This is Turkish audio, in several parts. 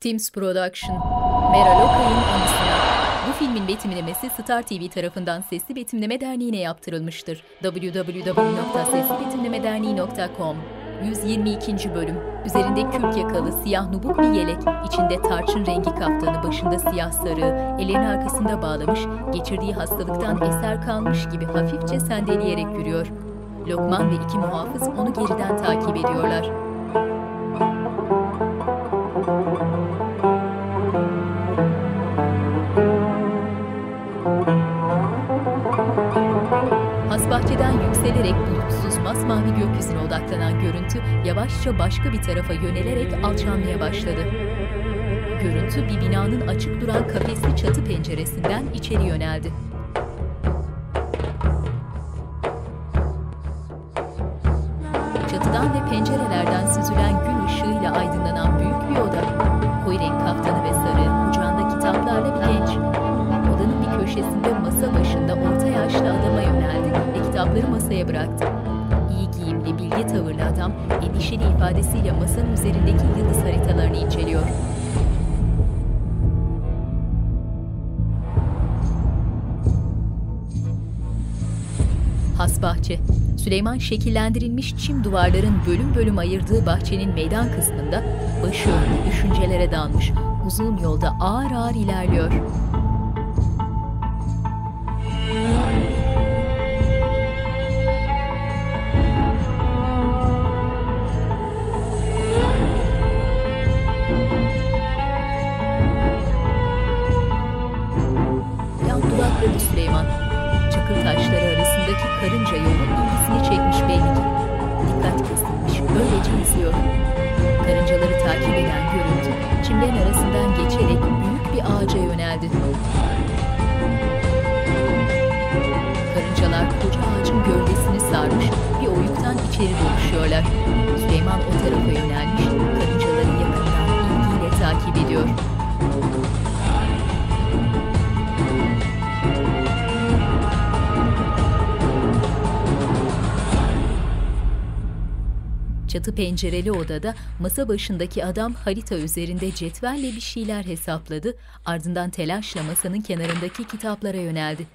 Teams Production, Meral Okay'ın anısına. Bu filmin betimlemesi Star TV tarafından Sesli Betimleme Derneği'ne yaptırılmıştır. www.seslibetimlemederneği.com 122. bölüm. Üzerinde kürk yakalı, siyah nubuk bir yelek, içinde tarçın rengi kaftanı, başında siyah sarı, ellerini arkasında bağlamış, geçirdiği hastalıktan eser kalmış gibi hafifçe sendeleyerek yürüyor. Lokman ve iki muhafız onu geriden takip ediyorlar. Hasbahçeden yükselerek bulutsuz masmavi gökyüzüne odaklanan görüntü yavaşça başka bir tarafa yönelerek alçalmaya başladı. Görüntü bir binanın açık duran kafesli çatı penceresinden içeri yöneldi. İfadesiyle masanın üzerindeki yıldız haritalarını inceliyor. Has bahçe. Süleyman şekillendirilmiş çim duvarların bölüm bölüm ayırdığı bahçenin meydan kısmında başı önlü düşüncelere dalmış. Uzun yolda ağır ağır ilerliyor. Pencereli odada masa başındaki adam harita üzerinde cetvelle bir şeyler hesapladı, ardından telaşla masanın kenarındaki kitaplara yöneldi.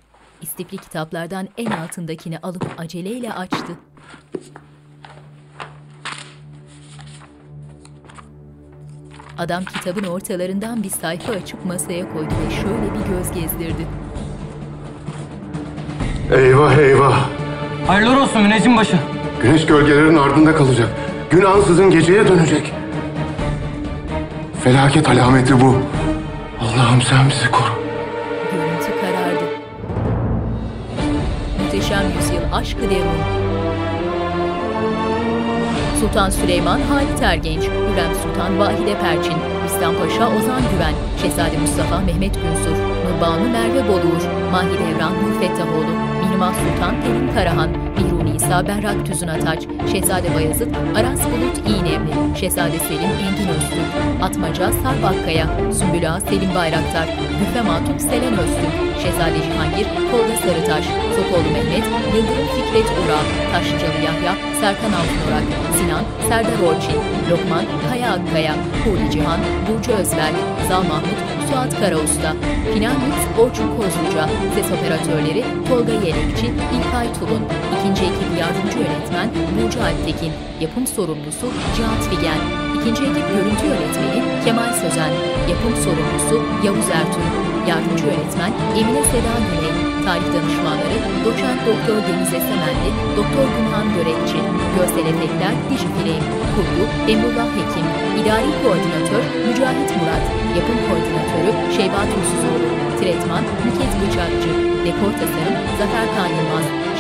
İstipli kitaplardan en altındakini alıp aceleyle açtı. Adam kitabın ortalarından bir sayfa açıp masaya koydu ve şöyle bir göz gezdirdi. Eyvah eyvah. Hayırlı olsun müneccim başı. Güneş gölgelerin ardında kalacak. Gün ansızın geceye dönecek. Felaket alameti bu. Allah'ım sen bizi koru. Görüntü karardı. Muhteşem Yüzyıl Aşkı Devrim. Sultan Süleyman Halit Ergenç, Hürrem Sultan Vahide Perçin, Rüstem Paşa Ozan Güven, Şehzade Mustafa Mehmet Günsur, Nurbanu Merve Boluğur, Mahir Evran Nur Fettahoğlu, Sultan Pelin Karahan, Mihrun İsa Berrak Tüzün Ataç, Şehzade Bayezid Aras Bulut İğnemli, Şehzade Selim Engin Öztürk, Atmaca Sarp Akkaya, Sümbül Selim Bayraktar, Güfem Hatun Selen Öztürk, Şehzade Cihangir Tolga Sarıtaş, Sokoğlu Mehmet, Yıldırım Fikret Ural, Taşlıcalı Yahya, Serkan Altınorak, Sinan, Serdar Orçin, Lokman, Kaya Akkaya, Huri Cihan, Burcu Özberk, Zal Mahmut, Suat Karausta, Final Mix Orçun Kozluca, ses operatörleri Tolga Yelekçi, İlkay Tulun, ikinci ekip yardımcı yönetmen Burcu Alptekin, yapım sorumlusu Cihat Figen, ikinci ekip görüntü yönetmeni Kemal Sözen, yapım sorumlusu Yavuz Ertuğ, yardımcı yönetmen Emine Seda Güney, tarih danışmanları Doçent Doktor Deniz Esemenli, Doktor Günhan Görekçi, görsel efektler Dijifilm, kurgu Emrullah Hekim, idari koordinatör Mücahit Murat, yapım koordinatörü Şeyba Tuzsuzoğlu, tretman Nüket Bıçakçı, dekor tasarım Zafer Kan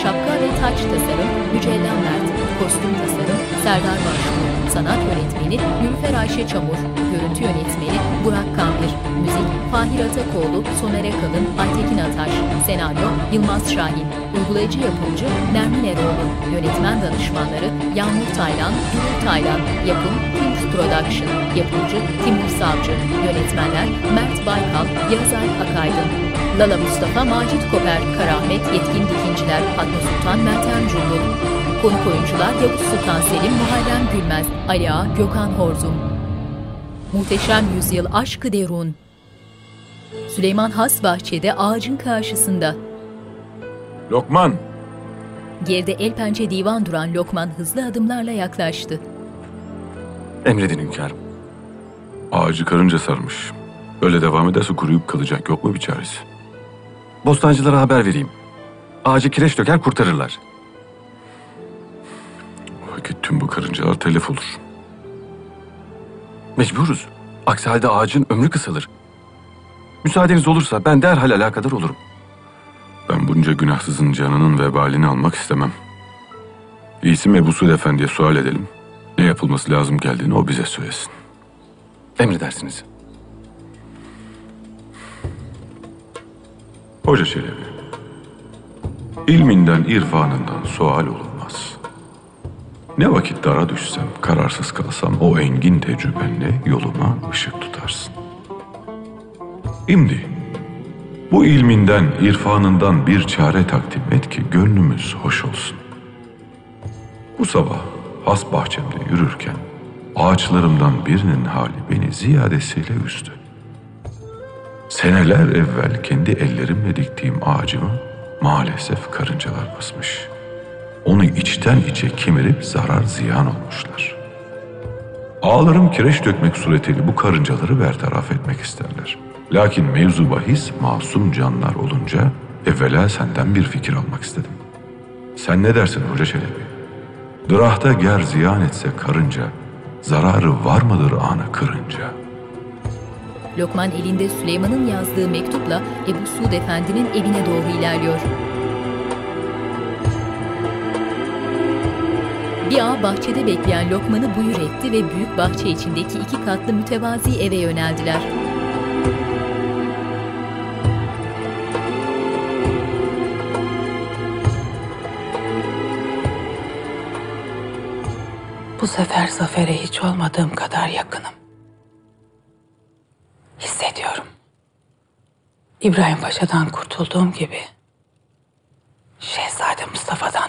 şapka ve taç tasarım Mücella Mert, kostüm tasarım Serdar Başbuğ, sanat yönetmeni Nülfer Ayşe Çamur, görüntü yönetmeni Burak Kambir, müzik Fahir Atakoğlu, Soner Akalın, Aytekin Ataş, senaryo Yılmaz Şahin, uygulayıcı yapımcı Nermin Eroğlu, yönetmen danışmanları Yağmur Taylan, Gülür Taylan, yapım Teams Production, yapımcı Timur Savcı, yönetmenler Mert Baykal, Yağız Alp Akaydın, Lala Mustafa, Macit Koper, Karamet, Yetkin Dikinciler, Fatma Sultan, Meltem Cumbul. Konuk oyuncular Yavuz Sultan Selim, Muharrem Gülmez, Ali Ağa, Gökhan Horzum. Muhteşem Yüzyıl Aşkı Derun. Süleyman Has bahçede ağacın karşısında. Lokman! Geride el pençe divan duran Lokman hızlı adımlarla yaklaştı. Emredin hünkârım. Ağacı karınca sarmış. Böyle devam ederse kuruyup kalacak. Yok mu bir çaresi? Bostancılara haber vereyim. Ağacı kireç döker kurtarırlar. Vakit tüm bu karıncalar telef olur. Mecburuz. Aksi halde ağacın ömrü kısalır. Müsaadeniz olursa ben derhal alakadar olurum. Ben bunca günahsızın canının vebalini almak istemem. İyisi Ebu Suud Efendi'ye sual edelim. Ne yapılması lazım geldiğini o bize söylesin. Emredersiniz. Hoca Çelebi, ilminden, irfanından sual olunmaz. Ne vakit dara düşsem, kararsız kalsam o engin tecrübenle yoluma ışık tutarsın. Şimdi bu ilminden, irfanından bir çare takdim et ki gönlümüz hoş olsun. Bu sabah has bahçemde yürürken ağaçlarımdan birinin hali beni ziyadesiyle üzdü. Seneler evvel kendi ellerimle diktiğim ağacımı maalesef karıncalar basmış. Onu içten içe kemirip zarar ziyan olmuşlar. Ağlarım kireç dökmek suretiyle bu karıncaları bertaraf etmek isterler. Lakin mevzu bahis masum canlar olunca evvela senden bir fikir almak istedim. Sen ne dersin Hoca Çelebi? Dırahta ger ziyan etse karınca, zararı var mıdır ana kırınca?'' Lokman elinde Süleyman'ın yazdığı mektupla Ebu Suud Efendi'nin evine doğru ilerliyor. Bir ağa bahçede bekleyen Lokman'ı buyur etti ve büyük bahçe içindeki iki katlı mütevazi eve yöneldiler. Bu sefer zafere hiç olmadığım kadar yakınım. Hissediyorum. İbrahim Paşa'dan kurtulduğum gibi Şehzade Mustafa'dan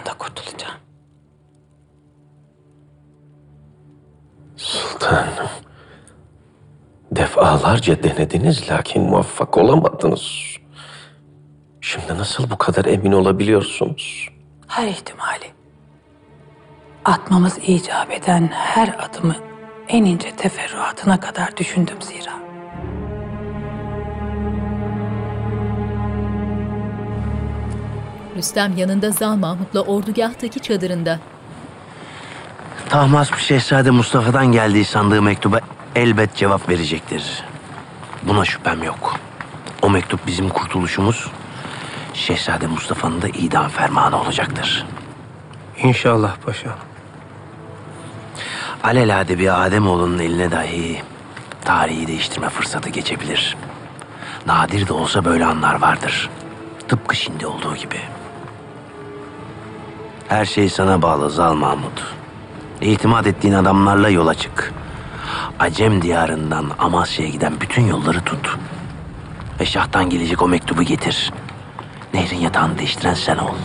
Sultanım. Defalarca denediniz lakin muvaffak olamadınız. Şimdi nasıl bu kadar emin olabiliyorsunuz? Her ihtimali. Atmamız icap eden her adımı en ince teferruatına kadar düşündüm zira. Rüstem yanında Zal Mahmut'la ordugahtaki çadırında. Tahmasp Şehzade Mustafa'dan geldiği sandığı mektuba elbet cevap verecektir. Buna şüphem yok. O mektup bizim kurtuluşumuz, Şehzade Mustafa'nın da idam fermanı olacaktır. İnşallah paşa. Alelade bir Ademoğlunun eline dahi tarihi değiştirme fırsatı geçebilir. Nadir de olsa böyle anlar vardır. Tıpkı şimdi olduğu gibi. Her şey sana bağlı Zal Mahmut. İtimat ettiğin adamlarla yola çık. Acem diyarından Amasya'ya giden bütün yolları tut. Ve şahtan gelecek o mektubu getir. Nehrin yatağını değiştiren sen ol.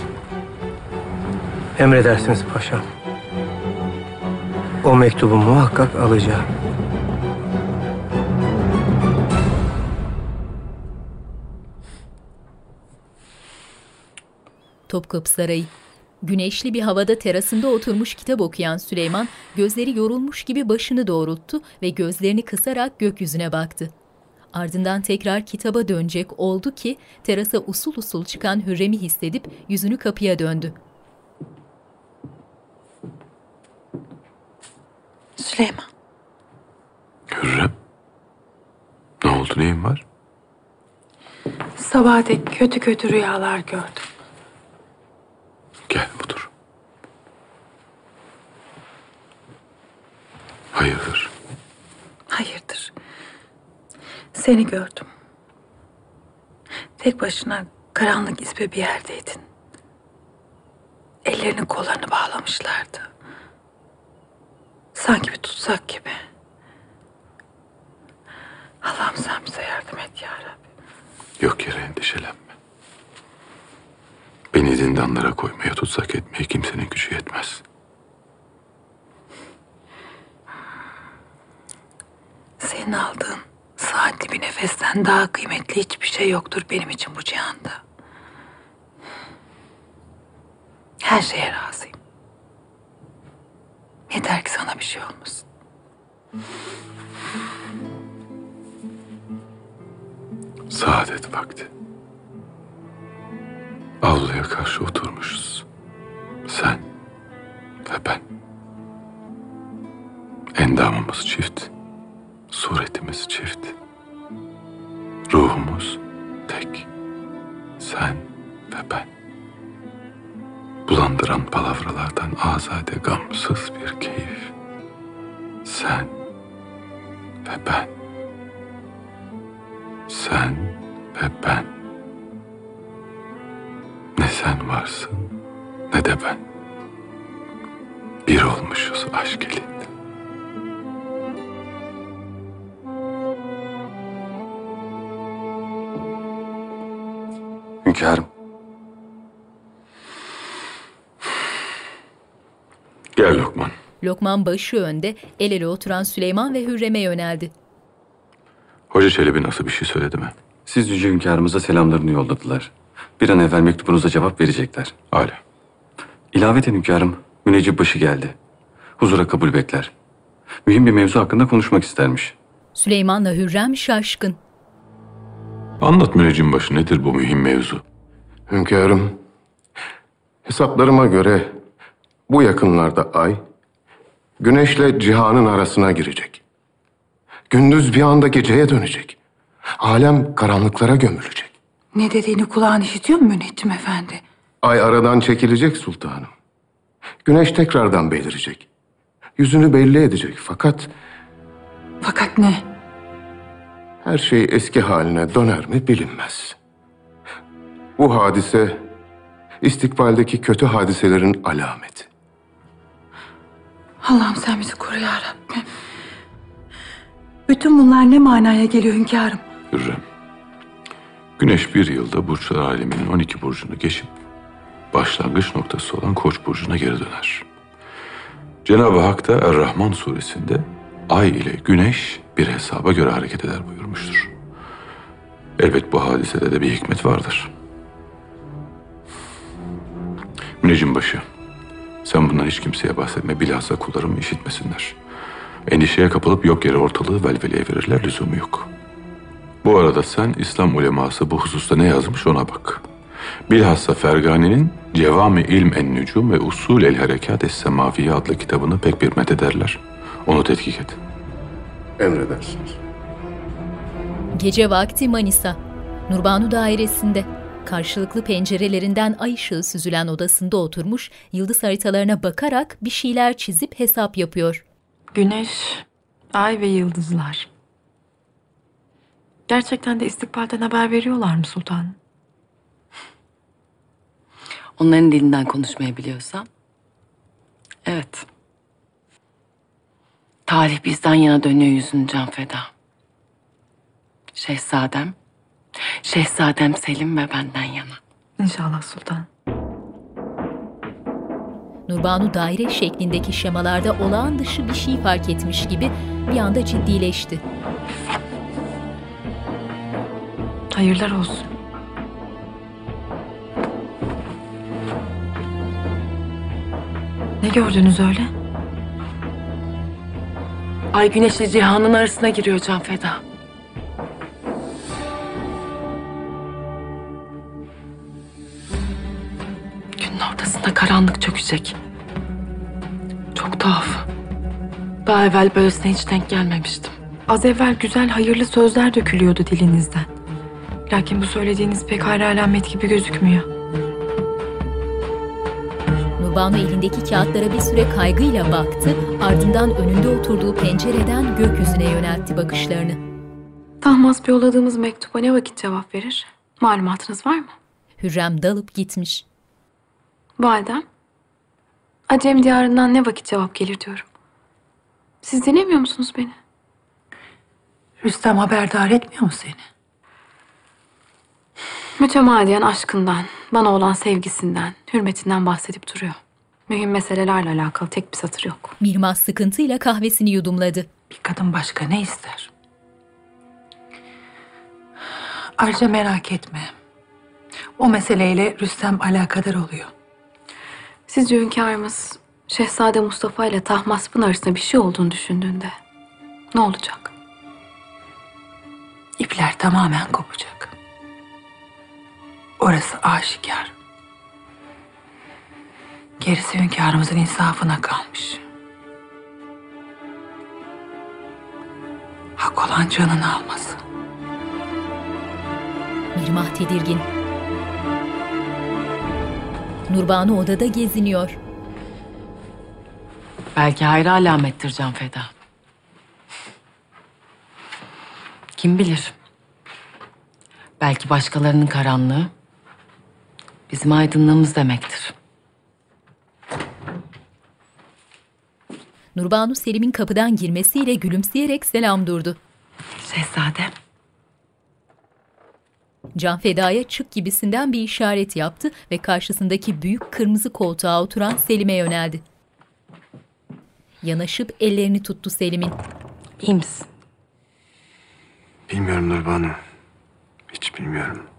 Emredersiniz paşam. O mektubu muhakkak alacağım. Topkapı Sarayı. Güneşli bir havada terasında oturmuş kitap okuyan Süleyman gözleri yorulmuş gibi başını doğrulttu ve gözlerini kısarak gökyüzüne baktı. Ardından tekrar kitaba dönecek oldu ki terasa usul usul çıkan Hürrem'i hissedip yüzünü kapıya döndü. Süleyman, Hürrem. Ne oldu neyin var? sabaha dek kötü kötü rüyalar gördüm. Gel budur. Hayırdır? Hayırdır? Seni gördüm. Tek başına karanlık ispe bir yerdeydin. Ellerini kollarını bağlamışlardı. Sanki bir tutsak gibi. Allah'ım sen bize yardım et ya Rabbi. Yok yere endişelenme. Beni zindanlara koymaya tutsak etmeye kimsenin gücü yetmez. Senin kıymetli bir nefesten daha kıymetli hiçbir şey yoktur benim için bu cihanda. Her şeye razıyım. Yeter ki sana bir şey olmasın. Saadet vakti. Avluya karşı oturmuşuz. Sen ve ben. Endamımız çift. Suretimiz çift. Ruhumuz tek. Sen ve ben. Bulandıran palavralardan azade gamsız bir keyif. Sen ve ben. Sen ve ben. Sen varsın ne de ben. Bir olmuşuz aşk elinde. Hünkârım. Gel Lokman. Lokman başı önde, el ele oturan Süleyman ve Hürrem'e yöneldi. Hoca Çelebi nasıl bir şey söyledi mi? Siz Yüce Hünkârımıza selamlarını yolladılar. Bir an evvel mektubunuza cevap verecekler. Hala. İlaveten hünkârım, müneccip başı geldi. Huzura kabul bekler. Mühim bir mevzu hakkında konuşmak istermiş. Süleyman'la Hürrem şaşkın. Anlat müneccim başı nedir bu mühim mevzu? Hünkârım, hesaplarıma göre bu yakınlarda ay, güneşle cihanın arasına girecek. Gündüz bir anda geceye dönecek. Alem karanlıklara gömülecek. Ne dediğini kulağın işitiyor mu Müneccim Efendi? Ay aradan çekilecek sultanım. Güneş tekrardan belirecek. Yüzünü belli edecek fakat Fakat ne? her şey eski haline döner mi bilinmez. Bu hadise istikbaldeki kötü hadiselerin alameti. Allah'ım sen bizi koru ya Rabbim. Bütün bunlar ne manaya geliyor hünkârım? Hürrem. Güneş bir yılda burçlar aleminin 12 burcunu geçip başlangıç noktası olan Koç burcuna geri döner. Cenab-ı Hak da Er-Rahman suresinde ay ile güneş bir hesaba göre hareket eder buyurmuştur. Elbet bu hadisede de bir hikmet vardır. Müneccim başı, sen bundan hiç kimseye bahsetme, bilhassa kullarım işitmesinler. Endişeye kapılıp yok yere ortalığı velveleye verirler, lüzumu yok. Bu arada sen İslam uleması bu hususta ne yazmış ona bak. Bilhassa Fergani'nin Cevami İlm en Nücum ve Usul el Harekat es Semaviye adlı kitabını pek bir ederler. Onu tetkik et. Emredersiniz. Gece vakti Manisa. Nurbanu dairesinde. Karşılıklı pencerelerinden ay ışığı süzülen odasında oturmuş, yıldız haritalarına bakarak bir şeyler çizip hesap yapıyor. Güneş, ay ve yıldızlar. Gerçekten de istikbalden haber veriyorlar mı sultanım? Onların dilinden konuşmayı biliyorsam. Evet. Talih bizden yana dönüyor yüzünü can feda. Şehzadem, Şehzadem Selim ve benden yana. İnşallah sultan. Nurbanu daire şeklindeki şemalarda olağan dışı bir şey fark etmiş gibi bir anda ciddileşti. Hayırlar olsun. Ne gördünüz öyle? Ay güneşle cihanın arasına giriyor can feda. Günün ortasında karanlık çökecek. Çok tuhaf. Daha evvel böylesine hiç denk gelmemiştim. Az evvel güzel hayırlı sözler dökülüyordu dilinizden. Lakin bu söylediğiniz pek hayra alamet gibi gözükmüyor. Nurbanu elindeki kağıtlara bir süre kaygıyla baktı, ardından önünde oturduğu pencereden gökyüzüne yöneltti bakışlarını. Tahmas yolladığımız mektuba ne vakit cevap verir? Malumatınız var mı? Hürrem dalıp gitmiş. Validem, Acem diyarından ne vakit cevap gelir diyorum. Siz dinlemiyor musunuz beni? Rüstem haberdar etmiyor mu seni? Mütemadiyen aşkından, bana olan sevgisinden, hürmetinden bahsedip duruyor. Mühim meselelerle alakalı tek bir satır yok. Mirmaz sıkıntıyla kahvesini yudumladı. Bir kadın başka ne ister? Ayrıca merak etme. O meseleyle Rüstem alakadar oluyor. Sizce hünkârımız Şehzade Mustafa ile Tahmasp'ın arasında bir şey olduğunu düşündüğünde ne olacak? İpler tamamen kopacak. Orası aşikar. Gerisi hünkârımızın insafına kalmış. Hak olan canını alması. Mirmah tedirgin. Nurbanu odada geziniyor. Belki hayra alamettir Can Feda. Kim bilir? Belki başkalarının karanlığı bizim aydınlığımız demektir. Nurbanu Selim'in kapıdan girmesiyle gülümseyerek selam durdu. Şehzadem. Can Feda'ya çık gibisinden bir işaret yaptı ve karşısındaki büyük kırmızı koltuğa oturan Selim'e yöneldi. Yanaşıp ellerini tuttu Selim'in. İyi misin? Bilmiyorum Nurbanu. Hiç bilmiyorum.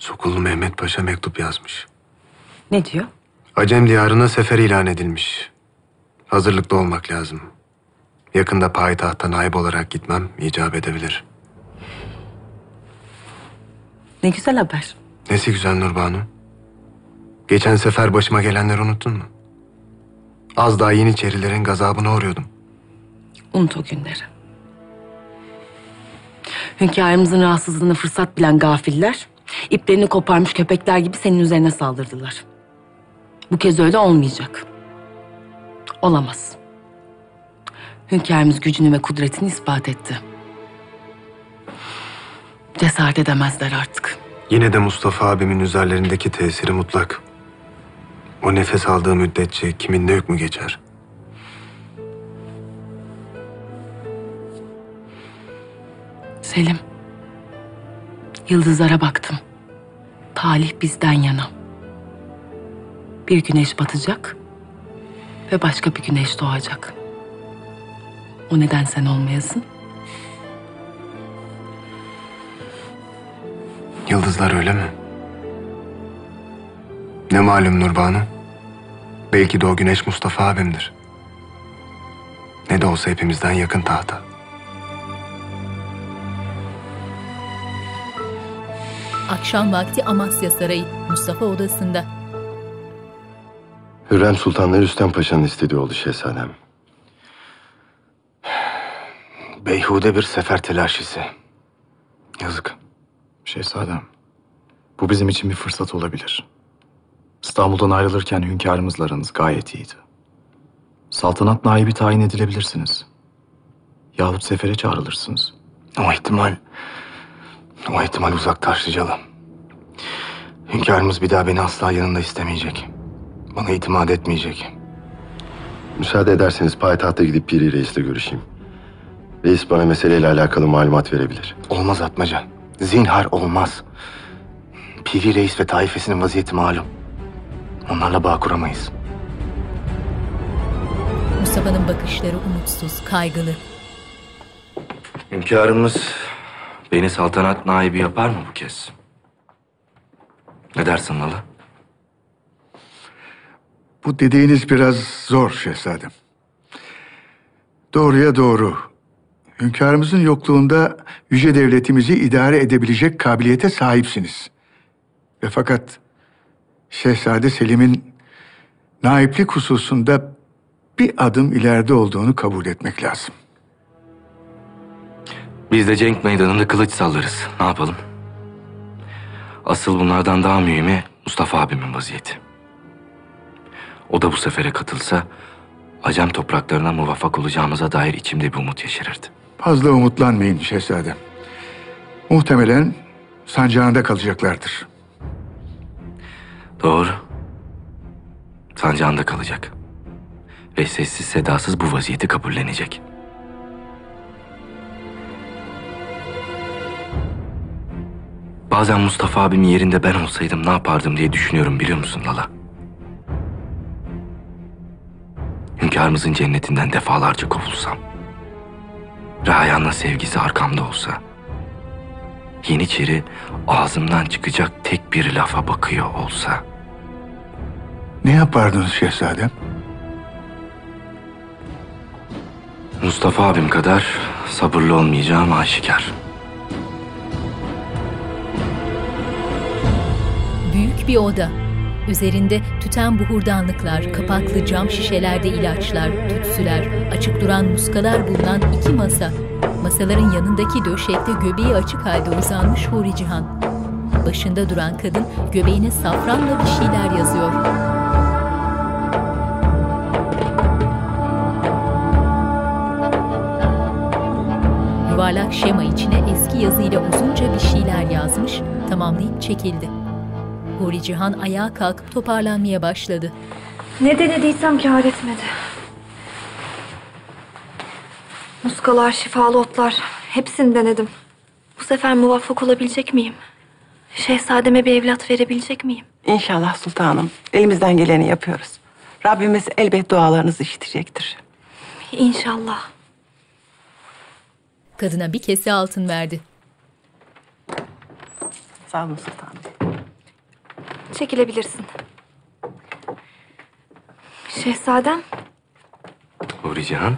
Sokullu Mehmet Paşa mektup yazmış. Ne diyor? Acem diyarına sefer ilan edilmiş. Hazırlıklı olmak lazım. Yakında payitahta naip olarak gitmem icap edebilir. Ne güzel haber. Nesi güzel Nurbanu? Geçen sefer başıma gelenleri unuttun mu? Az daha Yeniçerilerin gazabına uğruyordum. Unut o günleri. Hünkârımızın rahatsızlığını fırsat bilen gafiller, iplerini koparmış köpekler gibi senin üzerine saldırdılar. Bu kez öyle olmayacak. Olamaz. Hünkârımız gücünü ve kudretini ispat etti. Cesaret edemezler artık. Yine de Mustafa abimin üzerlerindeki tesiri mutlak. O nefes aldığı müddetçe kimin ne hükmü geçer? Selim. Yıldızlara baktım. Talih bizden yana. Bir güneş batacak ve başka bir güneş doğacak. O neden sen olmayasın? Yıldızlar öyle mi? Ne malum Nurbanu? Belki de o güneş Mustafa abimdir. Ne de olsa hepimizden yakın tahta. Akşam vakti Amasya Sarayı, Mustafa odasında. Hürrem Sultan'la Rüstem Paşa'nın istediği oldu şehzadem. Beyhude bir sefer telaşesi. Yazık. Şehzadem, bu bizim için bir fırsat olabilir. İstanbul'dan ayrılırken hünkârımızla aranız gayet iyiydi. Saltanat naibi tayin edilebilirsiniz. Yahut sefere çağrılırsınız. O ihtimal... O ihtimal uzak taşlıcalı. Hünkârımız bir daha beni asla yanında istemeyecek. Bana itimat etmeyecek. Müsaade ederseniz payitahta gidip Piri Reis'le görüşeyim. Reis bana meseleyle alakalı malumat verebilir. Olmaz Atmaca. Zinhar olmaz. Piri Reis ve taifesinin vaziyeti malum. Onlarla bağ kuramayız. Mustafa'nın bakışları umutsuz, kaygılı. Hünkârımız beni saltanat naibi yapar mı bu kez? Ne dersin Lala? Bu dediğiniz biraz zor şehzadem. Doğruya doğru. Hünkârımızın yokluğunda yüce devletimizi idare edebilecek kabiliyete sahipsiniz. Ve fakat Şehzade Selim'in naiplik hususunda bir adım ileride olduğunu kabul etmek lazım. Biz de cenk meydanında kılıç sallarız. Ne yapalım? Asıl bunlardan daha mühimi Mustafa abimin vaziyeti. O da bu sefere katılsa Acem topraklarına muvaffak olacağımıza dair içimde bir umut yeşerirdi. Fazla umutlanmayın şehzadem. Muhtemelen sancağında kalacaklardır. Doğru. Sancağında kalacak. Ve sessiz sedasız bu vaziyeti kabullenecek. Bazen Mustafa abimin yerinde ben olsaydım ne yapardım diye düşünüyorum biliyor musun Lala? Hünkârımızın cennetinden defalarca kovulsam. Rayan'la sevgisi arkamda olsa. Yeniçeri ağzımdan çıkacak tek bir lafa bakıyor olsa. Ne yapardınız şehzadem? Mustafa abim kadar sabırlı olmayacağım aşikar. Büyük bir oda. Üzerinde tüten buhurdanlıklar, kapaklı cam şişelerde ilaçlar, tütsüler, açık duran muskalar bulunan iki masa. Masaların yanındaki döşekte göbeği açık halde uzanmış Huri Cihan. Başında duran kadın göbeğine safranla bir şeyler yazıyor. Yuvarlak şema içine eski yazıyla uzunca bir şeyler yazmış, tamamlayıp çekildi. Huri Cihan ayağa kalkıp toparlanmaya başladı. Ne denediysem kâr etmedi. Muskalar, şifalı otlar hepsini denedim. Bu sefer muvaffak olabilecek miyim? Şehzademe bir evlat verebilecek miyim? İnşallah sultanım. Elimizden geleni yapıyoruz. Rabbimiz elbet dualarınızı işitecektir. İnşallah. Kadına bir kese altın verdi. Sağ olun sultanım. Çekilebilirsin. Şehzadem, Huri Cihan.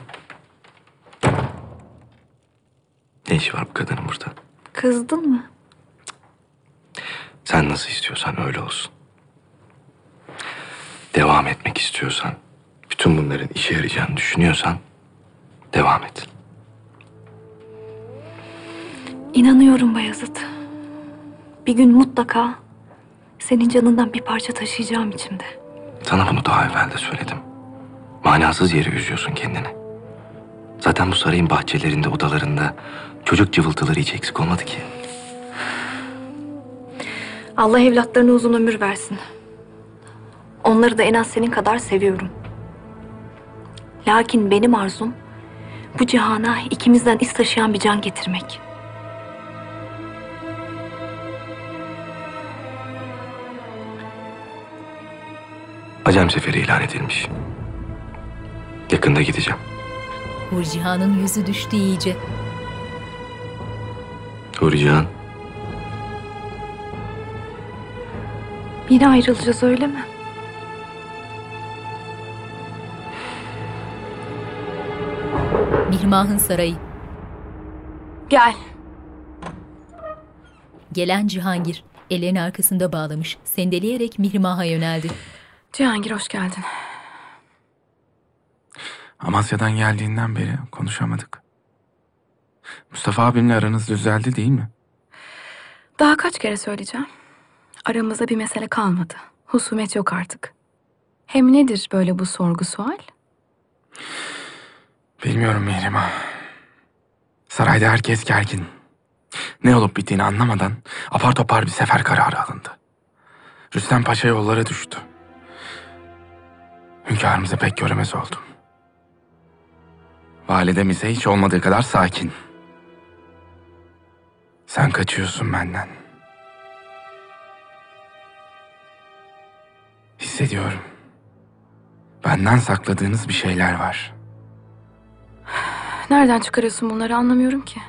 Ne işi var bu kadının burada? kızdın mı? Sen nasıl istiyorsan öyle olsun. Devam etmek istiyorsan, bütün bunların işe yarayacağını düşünüyorsan devam et. İnanıyorum Bayezid. Bir gün mutlaka senin canından bir parça taşıyacağım içimde. Sana bunu daha evvel de söyledim. Manasız yere üzüyorsun kendini. Zaten bu sarayın bahçelerinde, odalarında çocuk cıvıltıları hiç eksik olmadı ki. Allah evlatlarına uzun ömür versin. Onları da en az senin kadar seviyorum. Lakin benim arzum bu cihana ikimizden iz taşıyan bir can getirmek. Acem seferi ilan edilmiş. Yakında gideceğim. Huri Cihan'ın yüzü düştü iyice. Huri Cihan, Yine ayrılacağız öyle mi? Mihrimah'ın sarayı. Gel. Gelen Cihangir ellerini arkasında bağlamış, sendeleyerek Mihrimah'a yöneldi. Cihangir hoş geldin. Amasya'dan geldiğinden beri konuşamadık. Mustafa abimle aranız düzeldi değil mi? Daha kaç kere söyleyeceğim? Aramızda bir mesele kalmadı. Husumet yok artık. Hem nedir böyle bu sorgu sual? Bilmiyorum Mihrimah. Sarayda herkes gergin. Ne olup bittiğini anlamadan apar topar bir sefer kararı alındı. Rüstem Paşa yollara düştü. Hünkârımızı pek göremez oldum. Validem ise hiç olmadığı kadar sakin. Sen kaçıyorsun benden. Hissediyorum. Benden sakladığınız bir şeyler var. Nereden çıkarıyorsun bunları anlamıyorum ki.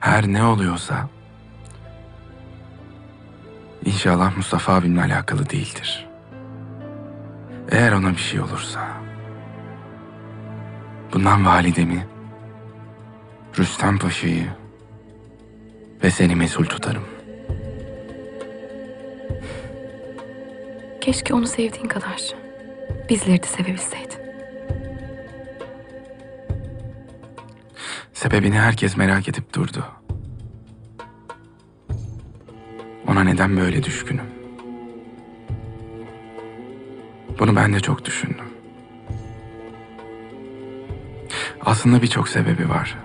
Her ne oluyorsa inşallah Mustafa abimle alakalı değildir. Eğer ona bir şey olursa bundan validemi, Rüstem Paşa'yı ve seni mesul tutarım. Keşke onu sevdiğin kadar bizleri de sevebilseydin. Sebebini herkes merak edip durdu. Ona neden böyle düşkünüm? Bunu ben de çok düşündüm. Aslında birçok sebebi var.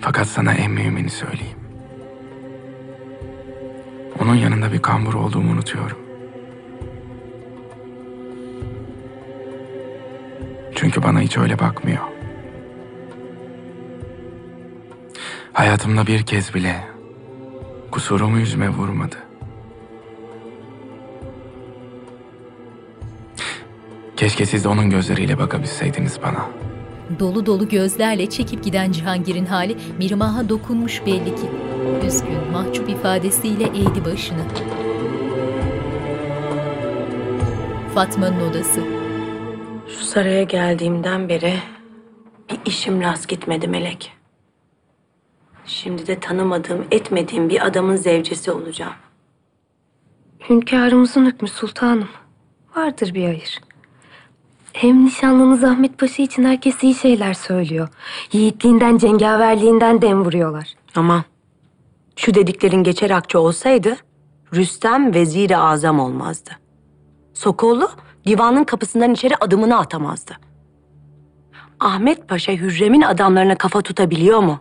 Fakat sana en mühimini söyleyeyim. Onun yanında bir kambur olduğumu unutuyorum. Çünkü bana hiç öyle bakmıyor. Hayatımda bir kez bile kusurumu yüzüme vurmadı. Keşke siz de onun gözleriyle bakabilseydiniz bana. Dolu dolu gözlerle çekip giden Cihangir'in hali Mihrimah'a dokunmuş belli ki. Üzgün, mahcup ifadesiyle eğdi başını. Fatma'nın odası. Şu saraya geldiğimden beri bir işim rast gitmedi Melek. Şimdi de tanımadığım, etmediğim bir adamın zevcesi olacağım. Hünkârımızın hükmü sultanım. Vardır bir hayır. Hem nişanlınız Ahmet Paşa için herkes iyi şeyler söylüyor. Yiğitliğinden, cengaverliğinden dem vuruyorlar. Aman. Şu dediklerin geçer akçe olsaydı Rüstem veziri azam olmazdı. Sokollu divanın kapısından içeri adımını atamazdı. Ahmet Paşa Hürrem'in adamlarına kafa tutabiliyor mu?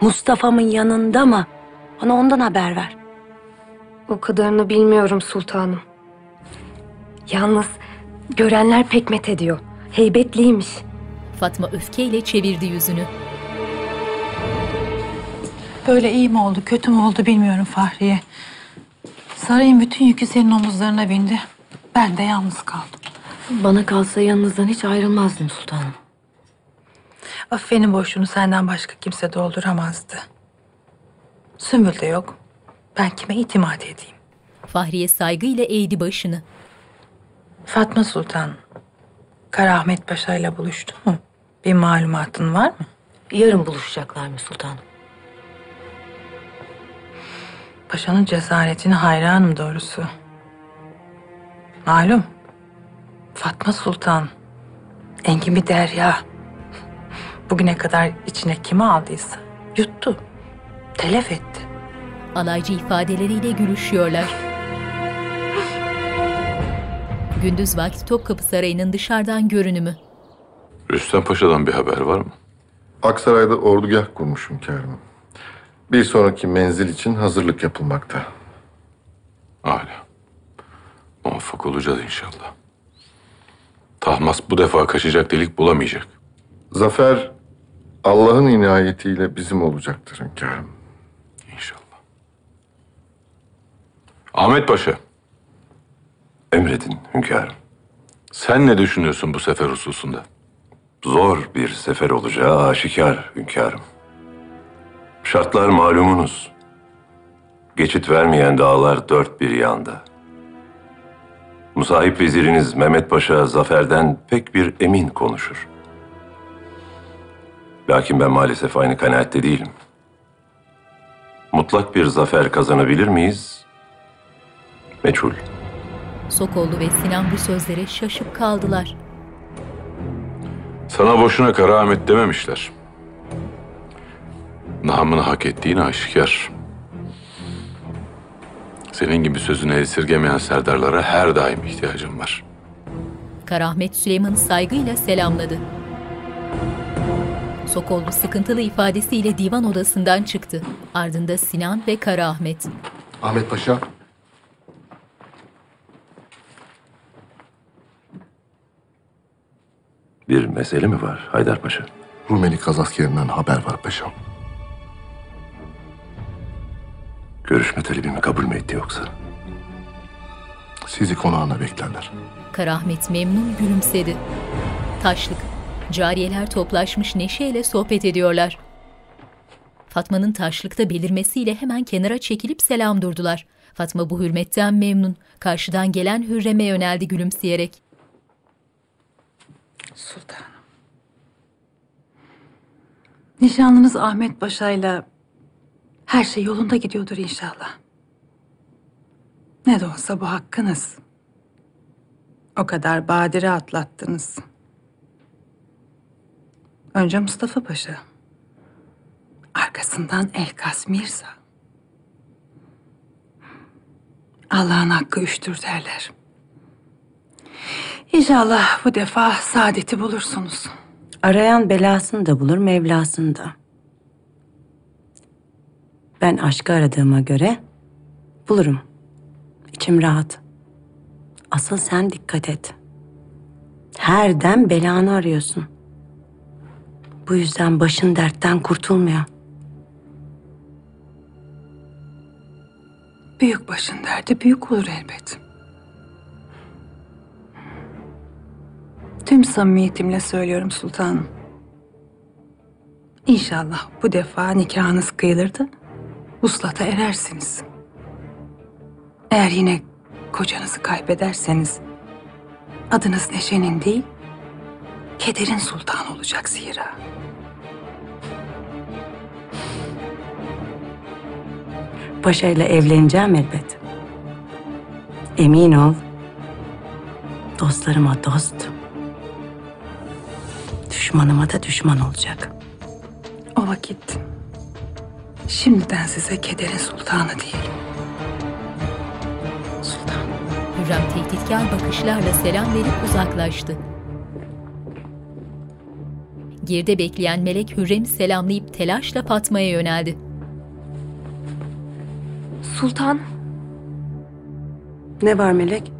Mustafa'mın yanında mı? Bana ondan haber ver. O kadarını bilmiyorum sultanım. Yalnız görenler pek met ediyor. Heybetliymiş. Fatma öfkeyle çevirdi yüzünü. Böyle iyi mi oldu, kötü mü oldu bilmiyorum Fahriye. Sarayın bütün yükü senin omuzlarına bindi. Ben de yalnız kaldım. Bana kalsa yanınızdan hiç ayrılmazdım sultanım. Affenin boşluğunu senden başka kimse dolduramazdı. Sümbül de yok. Ben kime itimat edeyim? Fahriye saygıyla eğdi başını. Fatma Sultan, Karahmet Paşa ile buluştu mu? Bir malumatın var mı? Yarın buluşacaklar mı sultanım? Paşanın cesaretine hayranım doğrusu. Malum, Fatma Sultan, engin bir derya. Bugüne kadar içine kimi aldıysa yuttu, telef etti. Alaycı ifadeleriyle gülüşüyorlar. Gündüz vakti Topkapı Sarayı'nın dışarıdan görünümü. Rüstem Paşa'dan bir haber var mı? Aksaray'da ordugah kurmuş hünkârım. Bir sonraki menzil için hazırlık yapılmakta. Âlâ. Muvaffak olacağız inşallah. Tahmas bu defa kaçacak delik bulamayacak. Zafer Allah'ın inayetiyle bizim olacaktır hünkârım. İnşallah. Ahmet Paşa. Emredin hünkârım. Sen ne düşünüyorsun bu sefer hususunda? Zor bir sefer olacağı aşikar hünkârım. Şartlar malumunuz. Geçit vermeyen dağlar dört bir yanda. Musahip veziriniz Mehmet Paşa zaferden pek bir emin konuşur. Lakin ben maalesef aynı kanaatte değilim. Mutlak bir zafer kazanabilir miyiz? Meçhul. Sokollu ve Sinan bu sözlere şaşıp kaldılar. Sana boşuna Kara Ahmet dememişler. Namını hak ettiğini aşikar. Senin gibi sözünü esirgemeyen serdarlara her daim ihtiyacım var. Karahmet Süleyman'ı saygıyla selamladı. Sokollu sıkıntılı ifadesiyle divan odasından çıktı. Ardında Sinan ve Kara Ahmet. Ahmet Paşa. Bir mesele mi var Haydar Paşa? Rumeli Kaz askerinden haber var paşam. Görüşme talebimi kabul mü etti yoksa? Sizi konağına beklerler. Karahmet memnun gülümsedi. Taşlık. Cariyeler toplaşmış neşeyle sohbet ediyorlar. Fatma'nın taşlıkta belirmesiyle hemen kenara çekilip selam durdular. Fatma bu hürmetten memnun. Karşıdan gelen Hürrem'e yöneldi gülümseyerek. Sultanım. Nişanlınız Ahmet Paşa'yla her şey yolunda gidiyordur inşallah. Ne de olsa bu hakkınız. O kadar badire atlattınız. Önce Mustafa Paşa. Arkasından Elkas Mirza. Allah'ın hakkı üçtür derler. İnşallah bu defa saadeti bulursunuz. Arayan belasını da bulur, Mevlasını da. Ben aşkı aradığıma göre bulurum. İçim rahat. Asıl sen dikkat et. Her dem belanı arıyorsun. Bu yüzden başın dertten kurtulmuyor. Büyük başın derdi büyük olur elbet. Tüm samimiyetimle söylüyorum sultanım. İnşallah bu defa nikahınız kıyılırdı. Vuslata erersiniz. Eğer yine kocanızı kaybederseniz adınız Neşe'nin değil, kederin sultanı olacak zira. Paşa ile evleneceğim elbet. Emin ol. Dostlarıma dost. Düşmanıma da düşman olacak. O vakit şimdiden size kederin sultanı diyelim. Hürrem tehditkar bakışlarla selam verip uzaklaştı. Geride bekleyen melek Hürrem'i selamlayıp telaşla Fatma'ya yöneldi. Sultan, Ne var Melek?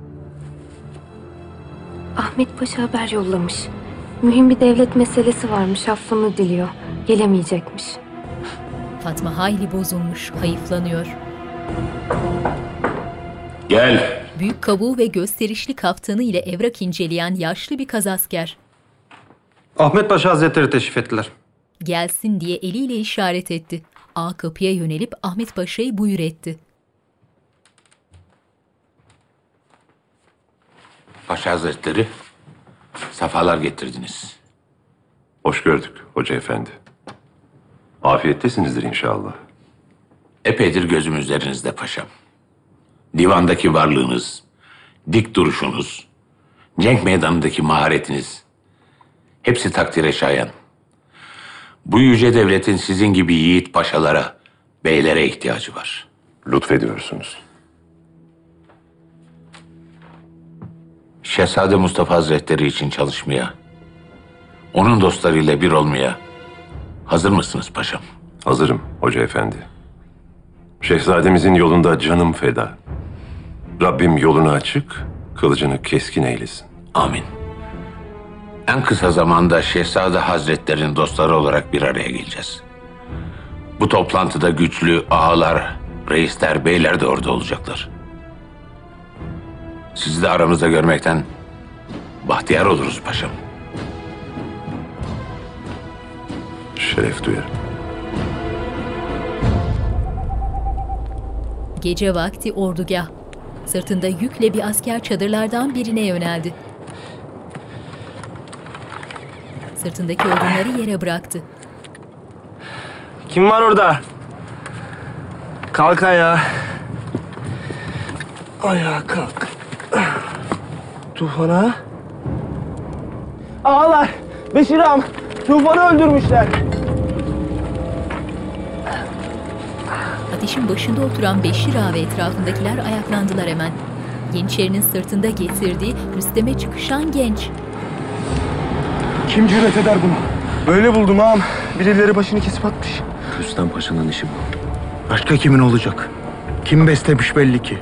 Ahmet Paşa haber yollamış. Mühim bir devlet meselesi varmış, affını diliyor. Gelemeyecekmiş. Fatma hayli bozulmuş, hayıflanıyor. Gel. Büyük kabuğu ve gösterişli kaftanı ile evrak inceleyen yaşlı bir kazasker. Ahmet Paşa Hazretleri teşrif ettiler. Gelsin diye eliyle işaret etti. Ağa kapıya yönelip Ahmet Paşa'yı buyur etti. Paşa Hazretleri, safalar getirdiniz. Hoş gördük hoca efendi. Afiyettesinizdir inşallah. Epeydir gözüm üzerinizde paşam. Divandaki varlığınız, dik duruşunuz, cenk meydanındaki maharetiniz, hepsi takdire şayan. Bu yüce devletin sizin gibi yiğit paşalara, beylere ihtiyacı var. Lütfediyorsunuz. Şehzade Mustafa Hazretleri için çalışmaya, onun dostlarıyla bir olmaya hazır mısınız paşam? Hazırım hoca efendi. Şehzademizin yolunda canım feda. Rabbim yolunu açık, kılıcını keskin eylesin. Amin. En kısa zamanda Şehzade Hazretlerinin dostları olarak bir araya geleceğiz. Bu toplantıda güçlü ağalar, reisler, beyler de orada olacaklar. Sizi de aramızda görmekten bahtiyar oluruz paşam. Şeref duyarım. Gece vakti ordugah. Sırtında yükle bir asker çadırlardan birine yöneldi. Sırtındaki odunları yere bıraktı. Kim var orada? Kalk ayağa. Ayağa kalk. Tufan'a. Ağalar! Beşir ağam! Tufan'ı öldürmüşler. Ateşin başında oturan Beşir Ağa ve etrafındakiler ayaklandılar hemen. Yeniçerinin sırtında getirdiği Rüstem'e çıkışan genç. Kim cüret eder bunu? Böyle buldum ağam. Birileri başını kesip atmış. Rüstem Paşa'nın işi bu. Başka kimin olacak? Kim beslemiş belli ki.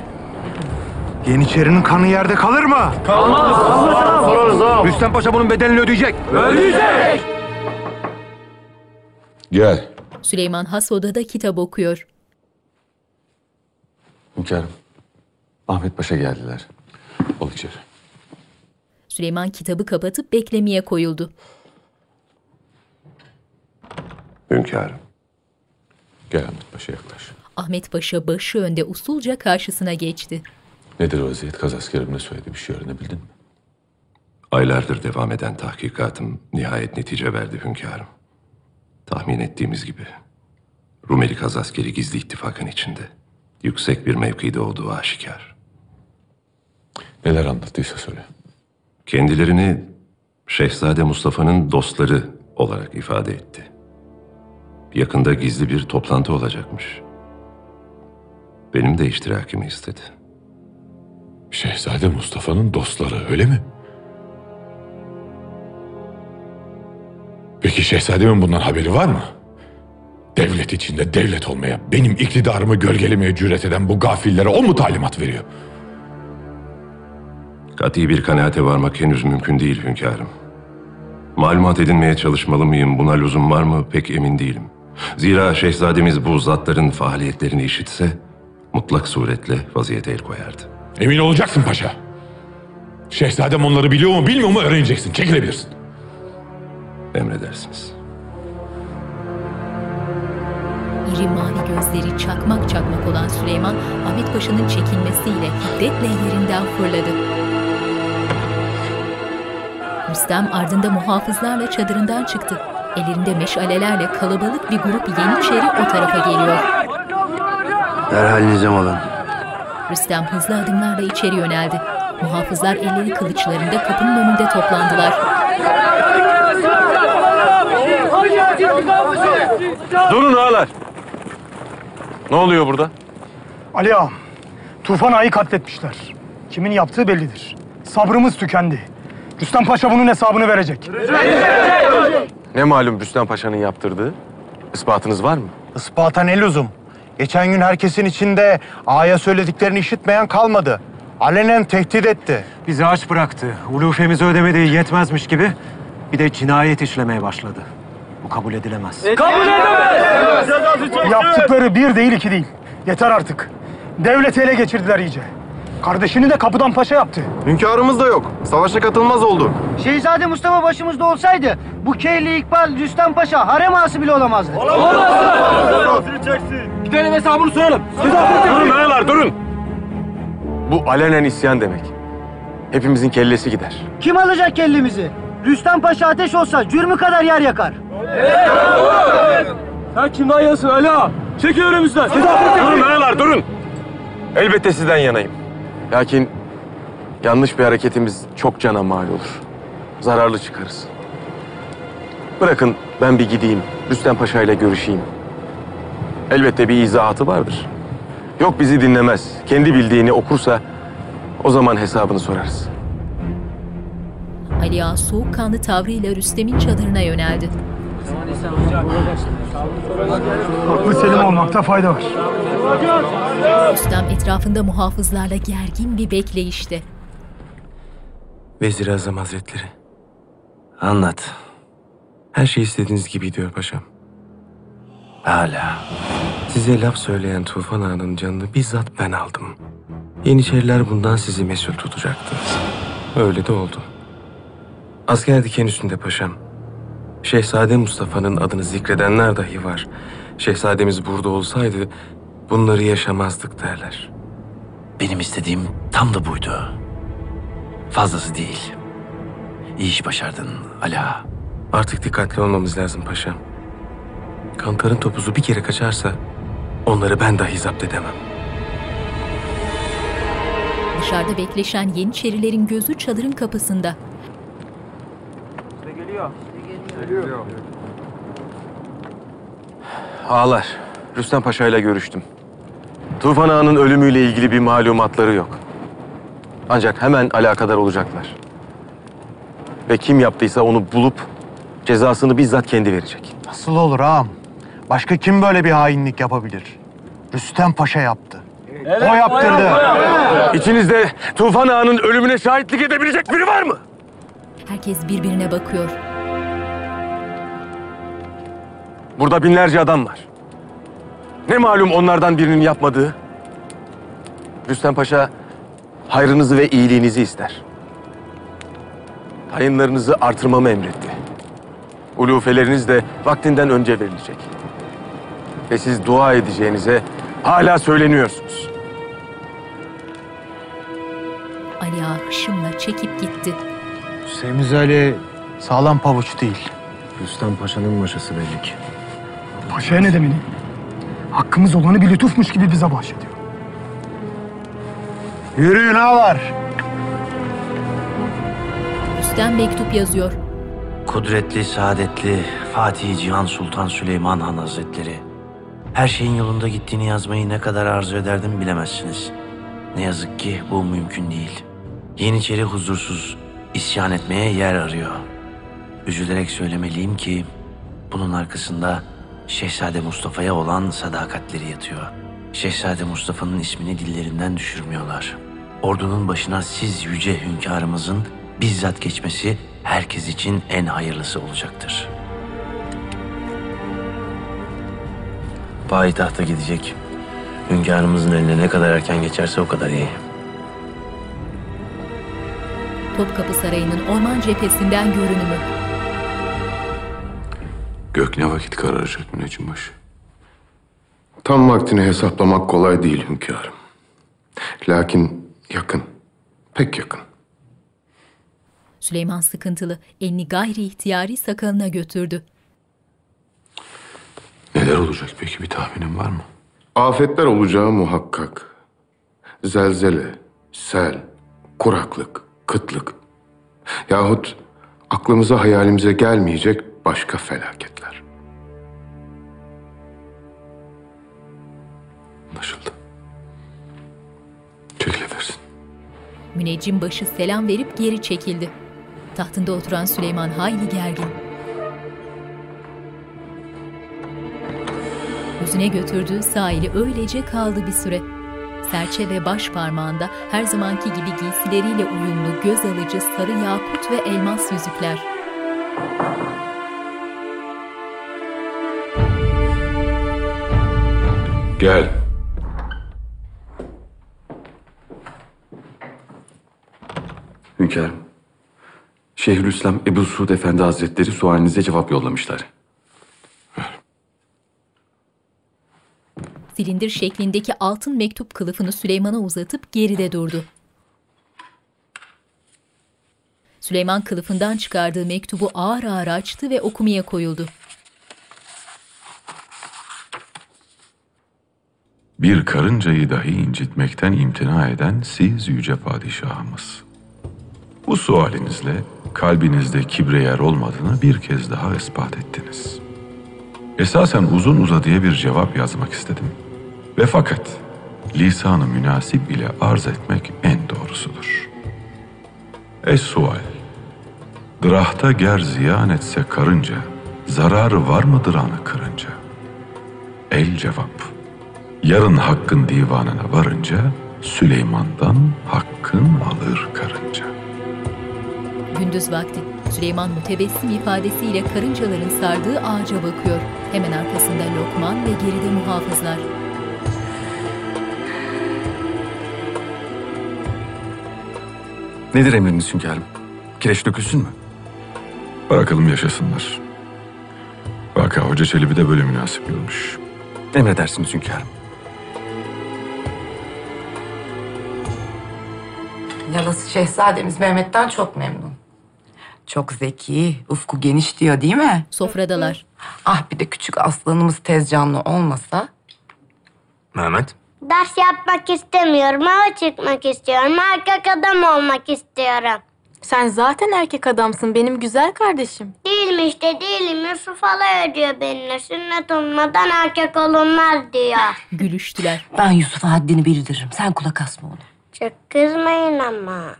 Yeniçerinin kanı yerde kalır mı? Kalmaz. Sorarız ağam. Rüstem Paşa bunun bedelini ödeyecek. Ödeyecek. Gel. Süleyman has odada kitap okuyor. Hünkârım. Ahmet Paşa geldiler. Ol içeri. Süleyman kitabı kapatıp beklemeye koyuldu. Hünkârım. Gel Ahmet Paşa yaklaş. Ahmet Paşa başı önde usulca karşısına geçti. Nedir vaziyet? Kaz askerim ne söyledi? Bir şey öğrenebildin mi? Aylardır devam eden tahkikatım nihayet netice verdi hünkârım. Tahmin ettiğimiz gibi Rumeli Kaz askeri gizli ittifakın içinde. Yüksek bir mevkide olduğu aşikar. Neler anlattıysa söyle. Kendilerini Şehzade Mustafa'nın dostları olarak ifade etti. Yakında gizli bir toplantı olacakmış. Benim de iştirakimi istedi. Şehzade Mustafa'nın dostları öyle mi? Peki şehzademin bundan haberi var mı? Devlet içinde devlet olmaya, benim iktidarımı gölgelemeye cüret eden bu gafillere o mu talimat veriyor? Kati bir kanaate varmak henüz mümkün değil hünkârım. Malumat edinmeye çalışmalı mıyım, buna lüzum var mı pek emin değilim. Zira şehzademiz bu zatların faaliyetlerini işitse, mutlak suretle vaziyete el koyardı. Emin olacaksın paşa. Şehzadem onları biliyor mu bilmiyor mu öğreneceksin. Çekilebilirsin. Emredersiniz. İri mavi gözleri çakmak çakmak olan Süleyman, Ahmet Paşa'nın çekilmesiyle hiddetle yerinden fırladı. Rüstem ardında muhafızlarla çadırından çıktı. Ellerinde meşalelerle kalabalık bir grup Yeniçeri o tarafa geliyor. Derhal nizam olun. Rüstem hızlı adımlarla içeri yöneldi. Muhafızlar elleri kılıçlarında kapının önünde toplandılar. Durun ağalar. Ne oluyor burada? Ali ağam, Tufan Ağa'yı katletmişler. Kimin yaptığı bellidir. Sabrımız tükendi. Rüstem Paşa bunun hesabını verecek. Ne malum Rüstem Paşa'nın yaptırdığı? Ispatınız var mı? Ispata ne lüzum? Geçen gün herkesin içinde ağaya söylediklerini işitmeyen kalmadı. Alenen tehdit etti. Bizi aç bıraktı. Ulufemizi ödemediği yetmezmiş gibi bir de cinayet işlemeye başladı. Bu kabul edilemez. Yaptıkları bir değil iki değil. Yeter artık. Devleti ele geçirdiler iyice. Kardeşini de kapıdan paşa yaptı. Hünkârımız da yok. Savaşa katılmaz oldu. Şehzade Mustafa başımızda olsaydı bu Keyli İkbal Rüstem Paşa harem ağası bile olamazdı. Gidelim hesabını soralım. Durun ağalar durun. Bu alenen isyan demek. Hepimizin kellesi gider. Kim alacak kellemizi? Rüstem Paşa ateş olsa cürmü kadar yer yakar. Sen kimden yanasın Ali ağa? Çekil önümüzden. Durun ağalar durun. Elbette sizden yanayım. Lakin yanlış bir hareketimiz çok cana mal olur. Zararlı çıkarız. Bırakın ben bir gideyim. Rüstem Paşa ile görüşeyim. Elbette bir izahatı vardır. Yok bizi dinlemez. Kendi bildiğini okursa o zaman hesabını sorarız. Ali Ağa soğukkanlı tavrıyla Rüstem'in çadırına yöneldi. Aklı selim olmakta fayda var. Rüstem etrafında muhafızlarla gergin bir bekleyişte. Vezir Azam Hazretleri. Anlat. Her şey istediğiniz gibi gidiyor paşam. Hala. Size laf söyleyen Tufan Ağa'nın canını bizzat ben aldım. Yeniçeriler bundan sizi mesul tutacaktı. Öyle de oldu. Asker diken üstünde paşam. Şehzade Mustafa'nın adını zikredenler dahi var. Şehzademiz burada olsaydı bunları yaşamazdık derler. Benim istediğim tam da buydu. Fazlası değil. İyi iş başardın Ala. Artık dikkatli olmamız lazım paşam. Kantarın topuzu bir kere kaçarsa onları ben dahi zapt edemem. Dışarıda bekleşen Yeniçerilerin gözü çadırın kapısında. Ağalar, Rüstem Paşa ile görüştüm. Tufan Ağa'nın ölümüyle ilgili bir malumatları yok. Ancak hemen alakadar olacaklar. Ve kim yaptıysa onu bulup cezasını bizzat kendi verecek. Nasıl olur ağam? Başka kim böyle bir hainlik yapabilir? Rüstem Paşa yaptı. o yaptırdı. İçinizde Tufan Ağa'nın ölümüne şahitlik edebilecek biri var mı? Herkes birbirine bakıyor. Burada binlerce adam var. Ne malum onlardan birinin yapmadığı? Rüstem Paşa hayrınızı ve iyiliğinizi ister. Hayınlarınızı artırmamı emretti. Ulufeleriniz de vaktinden önce verilecek. Ve siz dua edeceğinize hala söyleniyorsunuz. Ali Ağa hışımla çekip gitti. Semiz Ali sağlam pavuç değil. Rüstem Paşa'nın maşası belli ki. Paşa'ya ne demeli? Hakkımız olanı bir lütufmuş gibi bize bahşediyor. Yürüyün ağalar. Rüstem mektup yazıyor. Kudretli, saadetli Fatih Cihan Sultan Süleyman Han Hazretleri. Her şeyin yolunda gittiğini yazmayı ne kadar arzu ederdim bilemezsiniz. Ne yazık ki bu mümkün değil. Yeniçeri huzursuz, isyan etmeye yer arıyor. Üzülerek söylemeliyim ki bunun arkasında Şehzade Mustafa'ya olan sadakatleri yatıyor. Şehzade Mustafa'nın ismini dillerinden düşürmüyorlar. Ordunun başına siz yüce hünkârımızın bizzat geçmesi herkes için en hayırlısı olacaktır. Payitahta gidecek. Hünkârımızın eline ne kadar erken geçerse o kadar iyi. Topkapı Sarayı'nın orman cephesinden görünümü. Gök ne vakit kararacak müneccimbaşı? Tam vaktini hesaplamak kolay değil hünkârım. Lakin yakın, pek yakın. Süleyman sıkıntılı elini gayri ihtiyari sakalına götürdü. Neler olacak peki bir tahminin var mı? Afetler olacağı muhakkak. Zelzele, sel, kuraklık, kıtlık. Yahut aklımıza hayalimize gelmeyecek başka felaketler. Anlaşıldı. Çekilebilirsin. Müneccim başı selam verip geri çekildi. Tahtında oturan Süleyman hayli gergin. Yüzüne götürdüğü sahili öylece kaldı bir süre. Serçe ve baş parmağında her zamanki gibi giysileriyle uyumlu göz alıcı sarı yakut ve elmas yüzükler. Gel. Hünkârım. Şeyhülislam Ebu Suud Efendi Hazretleri sualinize cevap yollamışlar. Silindir şeklindeki altın mektup kılıfını Süleyman'a uzatıp geride durdu. Süleyman kılıfından çıkardığı mektubu ağır ağır açtı ve okumaya koyuldu. Bir karıncayı dahi incitmekten imtina eden siz yüce padişahımız. Bu sualinizle kalbinizde kibre yer olmadığını bir kez daha ispat ettiniz. Esasen uzun uzadıya bir cevap yazmak istedim. Ve fakat lisanı münasip ile arz etmek en doğrusudur. Es-sual. Dırahta ger ziyan etse karınca, zararı var mıdır anı kırınca? El cevap. Yarın hakkın divanına varınca Süleyman'dan hakkın alır karınca. Gündüz vakti Süleyman mütebessim ifadesiyle karıncaların sardığı ağaca bakıyor. Hemen arkasında Lokman ve geride muhafızlar. Nedir emriniz hünkârım? Kireç dökülsün mü? Bırakalım yaşasınlar. Vaka Hoca Çelebi de böyle münasip görmüş. Emredersiniz hünkârım. Yalası şehzademiz Mehmet'ten çok memnun. Çok zeki, ufku geniş diyor değil mi? Sofradalar. Ah bir de küçük aslanımız tez canlı olmasa. Mehmet. Ders yapmak istemiyorum, hava çıkmak istiyorum, erkek adam olmak istiyorum. Sen zaten erkek adamsın benim güzel kardeşim. Değilim işte değilim, Yusuf alay ediyor benimle. Sünnet olmadan erkek olunmaz diyor. Gülüştüler. Ben Yusuf'a haddini bildiririm. Sen kulak asma ona. Çok kızmayın ama.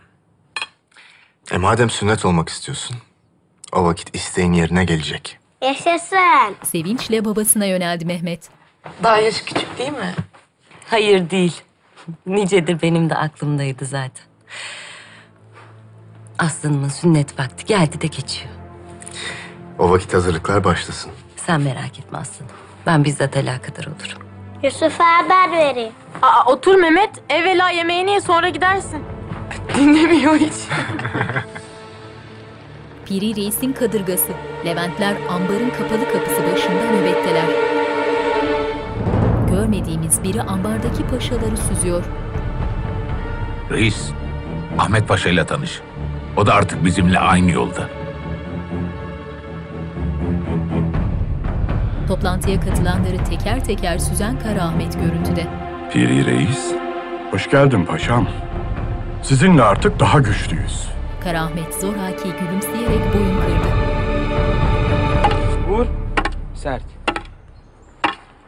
E madem sünnet olmak istiyorsun, o vakit isteğin yerine gelecek. Yaşasın. Sevinçle babasına yöneldi Mehmet. Daha yaşı küçük değil mi? Hayır değil. Nicedir benim de aklımdaydı zaten. Aslanımın sünnet vakti geldi de geçiyor. O vakit hazırlıklar başlasın. Sen merak etme aslanım. Ben bizzat alakadar olurum. Yusuf'a haber vereyim. Aa, otur Mehmet. Evvela yemeğini ye sonra gidersin. Dinlemiyor hiç. Piri Reis'in kadırgası. Leventler ambarın kapalı kapısı başında nöbetteler. Görmediğimiz biri ambardaki paşaları süzüyor. Reis, Ahmet Paşa ile tanış. O da artık bizimle aynı yolda. Toplantıya katılanları teker teker süzen Kara Ahmet görüntüde. Piri Reis, Hoş geldin paşam. Sizinle artık daha güçlüyüz. Kara Ahmet zoraki gülümseyerek boyun kırdı. Vur. Sert.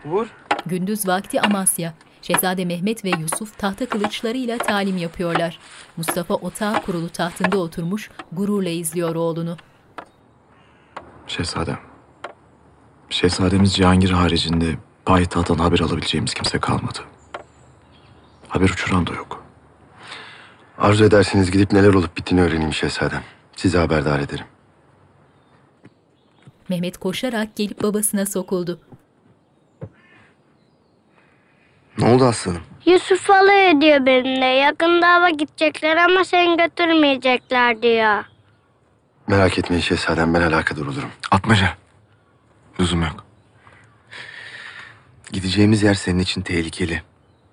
Vur. Gündüz vakti Amasya. Şehzade Mehmet ve Yusuf tahta kılıçlarıyla talim yapıyorlar. Mustafa otağı kurulu tahtında oturmuş gururla izliyor oğlunu. Şehzadem. Şehzademiz Cihangir haricinde payitahttan haber alabileceğimiz kimse kalmadı. Haber uçuran da yok. Arzu ederseniz gidip neler olup bittiğini öğreneyim şehzadem. Sizi haberdar ederim. Mehmet koşarak gelip babasına sokuldu. Ne oldu aslanım? Yusuf alay ediyor benimle. Yakında hava gidecekler ama seni götürmeyecekler diyor. Merak etmeyin şehzadem ben alakadar olurum. Atmaca. Lüzum yok. Gideceğimiz yer senin için tehlikeli.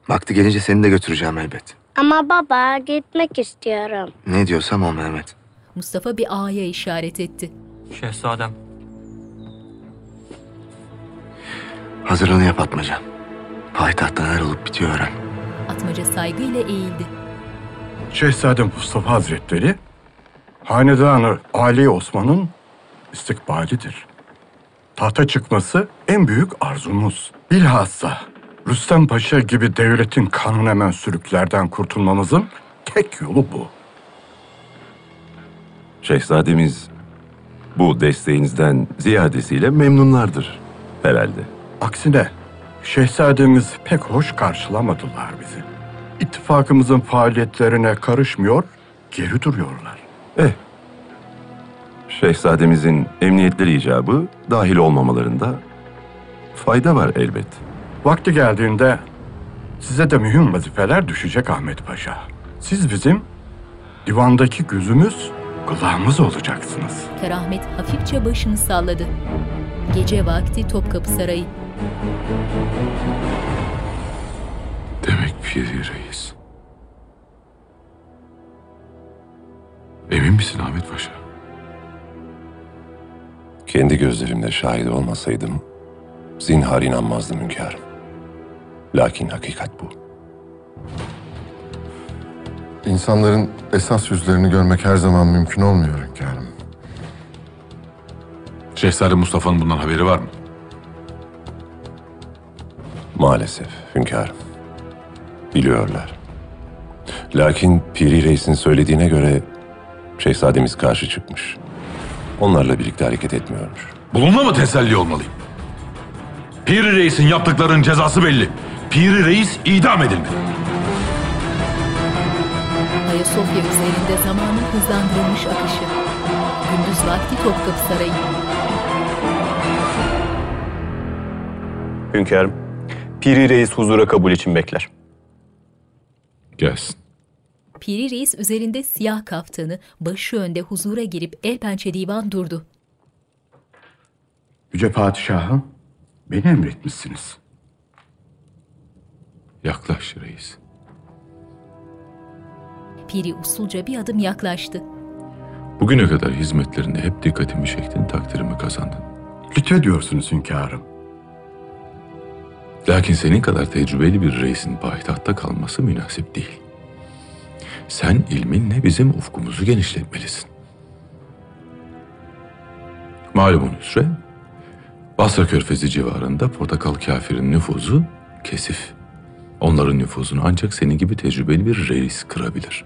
Vakti gelince seni de götüreceğim elbet. Ama baba gitmek istiyorum. Ne diyorsam o Mehmet. Mustafa bir ağaya işaret etti. Şehzadem. Hazırlığını yap Atmaca. Payitahtta neler olup bitiyor öğren. Atmaca saygıyla eğildi. Şehzade Mustafa Hazretleri, hanedanı Ali Osman'ın istikbalidir. Tahta çıkması en büyük arzumuz. Bilhassa Rüstem Paşa gibi devletin kanun emen sürüklerden kurtulmamızın tek yolu bu. Şehzademiz bu desteğinizden ziyadesiyle memnunlardır herhalde. Aksine şehzademiz pek hoş karşılamadılar bizi. İttifakımızın faaliyetlerine karışmıyor, geri duruyorlar. Eh, şehzademizin emniyetleri icabı dahil olmamalarında fayda var elbet. Vakti geldiğinde size de mühim vazifeler düşecek Ahmet Paşa. Siz bizim divandaki gözümüz, kulağımız olacaksınız. Kerahmet hafifçe başını salladı. Gece vakti Topkapı Sarayı. Demek Piri Reis. Emin misin Ahmet Paşa? Kendi gözlerimle şahit olmasaydım zinhar inanmazdım hünkârım. Lakin hakikat bu. İnsanların esas yüzlerini görmek her zaman mümkün olmuyor hünkârım. Şehzade Mustafa'nın bundan haberi var mı? Maalesef hünkârım. Biliyorlar. Lakin Piri Reis'in söylediğine göre şehzademiz karşı çıkmış. Onlarla birlikte hareket etmiyormuş. Bununla mı teselli olmalıyım? Piri Reis'in yaptıklarının cezası belli. Piri Reis idam edilmeli. Ayasofya üzerinde zamanın hızlandırılmış akışı. Gündüz vakti Topkapı Sarayı. Hünkârım, Piri Reis huzura kabul için bekler. Gelsin. Piri Reis üzerinde siyah kaftanı, başı önde huzura girip el pençe divan durdu. Yüce Padişahım, beni emretmişsiniz. Yaklaş reis. Piri usulca bir adım yaklaştı. Bugüne kadar hizmetlerinde hep dikkatimi çektin, takdirimi kazandın. Lütfediyorsunuz hünkârım. Lakin senin kadar tecrübeli bir reisin payitahtta kalması münasip değil. Sen ilminle bizim ufkumuzu genişletmelisin. Malumun üzere Basra Körfezi civarında portakal kafirin nüfuzu kesif. Onların nüfuzunu ancak senin gibi tecrübeli bir reis kırabilir.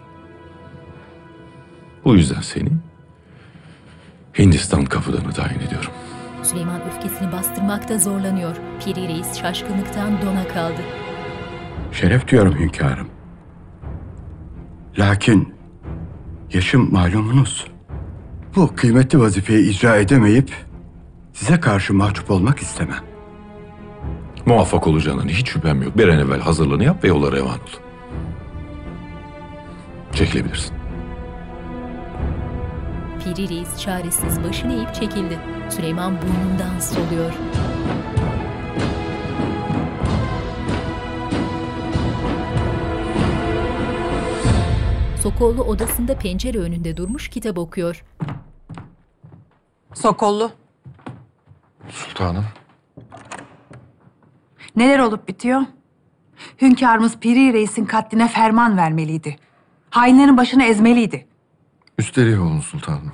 Bu yüzden seni Hindistan kapıdanı tayin ediyorum. Süleyman öfkesini bastırmakta zorlanıyor. Piri Reis şaşkınlıktan dona kaldı. Şeref diyorum hünkârım. Lakin yaşım malumunuz. Bu kıymetli vazifeyi icra edemeyip size karşı mahcup olmak istemem. Muvaffak olacağından hiç şüphem yok. Bir an evvel hazırlığını yap ve yola revan ol. Çekilebilirsin. Piri Reis çaresiz başını eğip çekildi. Süleyman burnundan soluyor. Sokollu odasında pencere önünde durmuş kitap okuyor. Sokollu, Sultanım. Neler olup bitiyor? Hünkârımız Piri Reis'in katline ferman vermeliydi. Hainlerin başını ezmeliydi. Üsteri olun sultanım.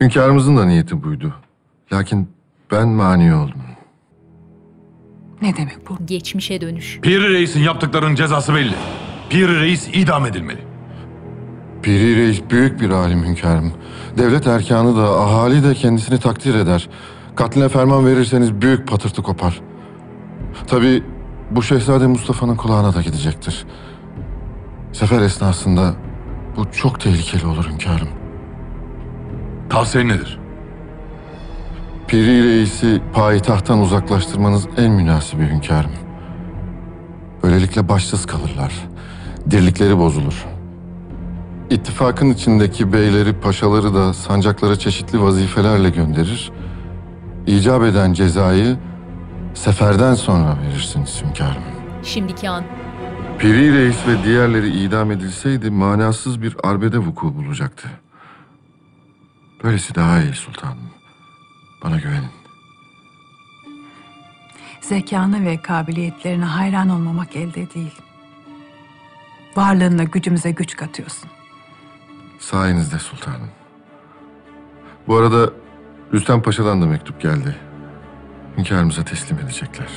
Hünkârımızın da niyeti buydu. Lakin ben mani oldum. Ne demek bu? Geçmişe dönüş. Piri Reis'in yaptıklarının cezası belli. Piri Reis idam edilmeli. Piri Reis büyük bir alim hünkârım. Devlet erkanı da ahali de kendisini takdir eder. Katline ferman verirseniz büyük patırtı kopar. Tabii bu Şehzade Mustafa'nın kulağına da gidecektir. Sefer esnasında bu çok tehlikeli olur hünkârım. Tavsiyen nedir? Piri Reis'i payitahttan uzaklaştırmanız en münasibi hünkârım. Böylelikle başsız kalırlar. Dirlikleri bozulur. İttifakın içindeki beyleri, paşaları da sancaklara çeşitli vazifelerle gönderir. İcap eden cezayı Seferden sonra verirsiniz hünkârım. Şimdiki an Piri Reis ve diğerleri idam edilseydi manasız bir arbede vuku bulacaktı. Böylesi daha iyi sultanım. Bana güvenin. Zekanı ve kabiliyetlerine hayran olmamak elde değil. Varlığınla gücümüze güç katıyorsun. Sayenizde sultanım. Bu arada Rüstem Paşa'dan da mektup geldi. Hünkârımıza teslim edecekler.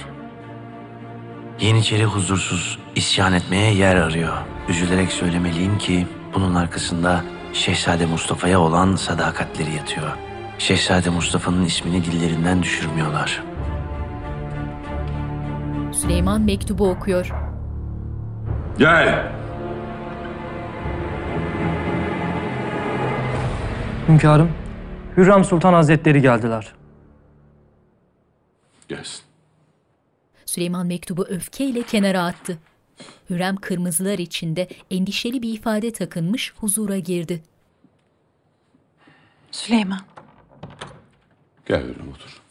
Yeniçeri huzursuz isyan etmeye yer arıyor. Üzülerek söylemeliyim ki bunun arkasında Şehzade Mustafa'ya olan sadakatleri yatıyor. Şehzade Mustafa'nın ismini dillerinden düşürmüyorlar. Süleyman mektubu okuyor. Gel. Hünkârım, Hürrem Sultan Hazretleri geldiler. Gelsin. Süleyman mektubu öfkeyle kenara attı. Hürrem kırmızılar içinde endişeli bir ifade takınmış huzura girdi. Süleyman, Gel Hürrem otur.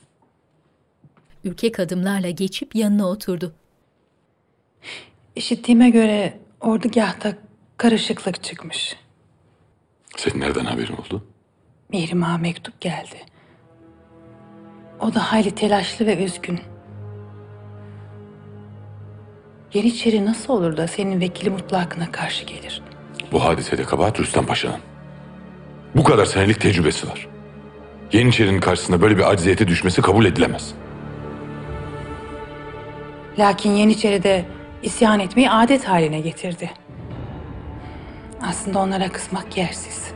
Ürkek adımlarla geçip yanına oturdu. işittiğime göre ordugahta karışıklık çıkmış. Senin nereden haberin oldu? Mihrimah'a mektup geldi. O da hayli telaşlı ve üzgün. Yeniçeri nasıl olur da senin vekili mutlakına karşı gelir? Bu hadisede kabahat Rüstem Paşa'nın. Bu kadar senelik tecrübesi var. Yeniçerinin karşısında böyle bir acziyete düşmesi kabul edilemez. Lakin Yeniçeri de isyan etmeyi adet haline getirdi. Aslında onlara kızmak yersiz.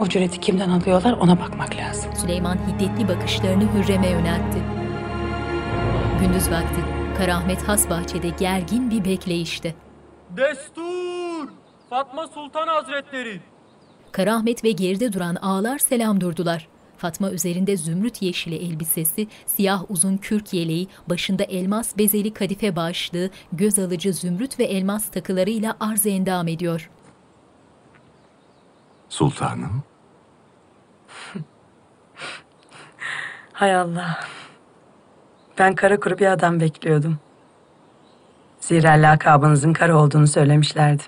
O cüreti kimden alıyorlar ona bakmak lazım. Süleyman hiddetli bakışlarını Hürrem'e yöneltti. Gündüz vakti Karahmet Has Bahçe'de gergin bir bekleyişte. Destur! Fatma Sultan Hazretleri! Karahmet ve geride duran ağlar selam durdular. Fatma üzerinde zümrüt yeşili elbisesi, siyah uzun kürk yeleği, başında elmas bezeli kadife başlığı, göz alıcı zümrüt ve elmas takılarıyla arz endam ediyor. Sultanım. Hay Allah. Ben kara kuru bir adam bekliyordum. Zira lakabınızın kara olduğunu söylemişlerdi.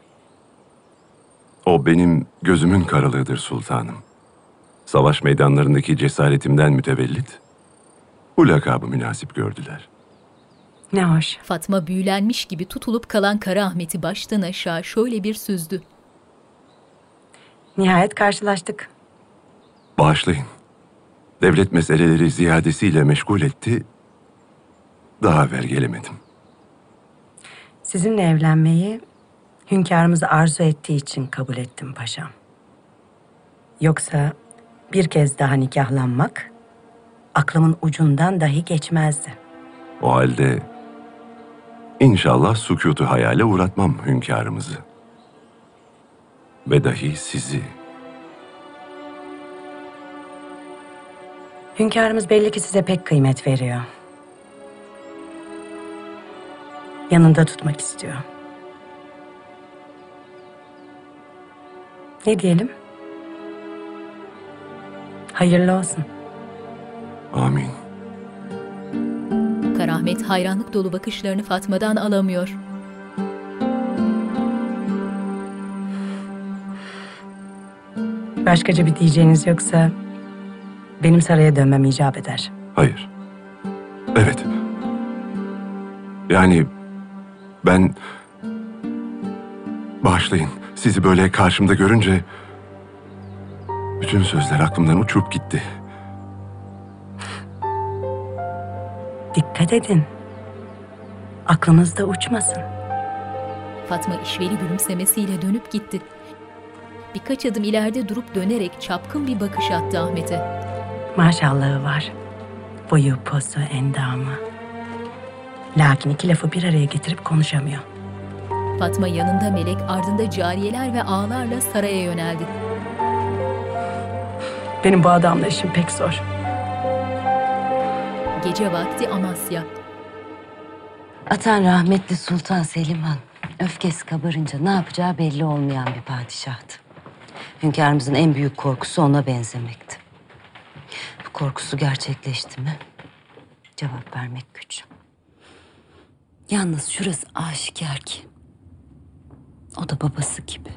O benim gözümün karalığıdır sultanım. Savaş meydanlarındaki cesaretimden mütevellit. Bu lakabı münasip gördüler. Ne hoş. Fatma büyülenmiş gibi tutulup kalan Karahmet'i baştan aşağı şöyle bir süzdü. Nihayet karşılaştık. Bağışlayın. Devlet meseleleri ziyadesiyle meşgul etti. Daha evvel gelemedim. Sizinle evlenmeyi hünkârımız arzu ettiği için kabul ettim paşam. Yoksa bir kez daha nikahlanmak aklımın ucundan dahi geçmezdi. O halde inşallah sükutu hayale uğratmam hünkârımızı. Ve dahi sizi. Hünkârımız belli ki size pek kıymet veriyor. Yanında tutmak istiyor. Ne diyelim? Hayırlı olsun. Amin. Karahmet hayranlık dolu bakışlarını Fatma'dan alamıyor. Başkaca bir diyeceğiniz yoksa benim saraya dönmem icap eder. Hayır. Evet. Yani ben... Bağışlayın. Sizi böyle karşımda görünce... Bütün sözler aklımdan uçup gitti. Dikkat edin. Aklınızda uçmasın. Fatma işveli gülümsemesiyle dönüp gitti. Birkaç adım ileride durup dönerek çapkın bir bakış attı Ahmet'e. Maşallahı var. Boyu, posu, endamı. Lakin iki lafı bir araya getirip konuşamıyor. Fatma yanında melek ardında cariyeler ve ağlarla saraya yöneldi. Benim bu adamla işim pek zor. Gece vakti Amasya. Atan rahmetli Sultan Selim Han öfkesi kabarınca ne yapacağı belli olmayan bir padişahtı. Hünkârımızın en büyük korkusu ona benzemekti. Bu korkusu gerçekleşti mi? Cevap vermek güç. Yalnız şurası aşikar ki. O da babası gibi.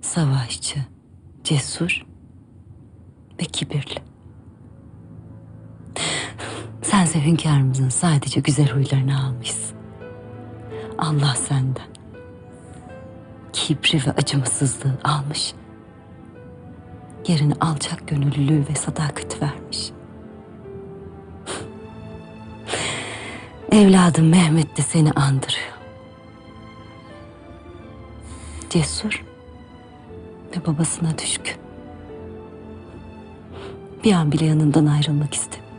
Savaşçı, cesur ve kibirli. Sense hünkârımızın sadece güzel huylarını almışsın. Allah senden kibri ve acımasızlığı almış. Yerine alçak gönüllülüğü ve sadakati vermiş. Evladım Mehmet de seni andırıyor. Cesur ve babasına düşkün. Bir an bile yanından ayrılmak istemiyor.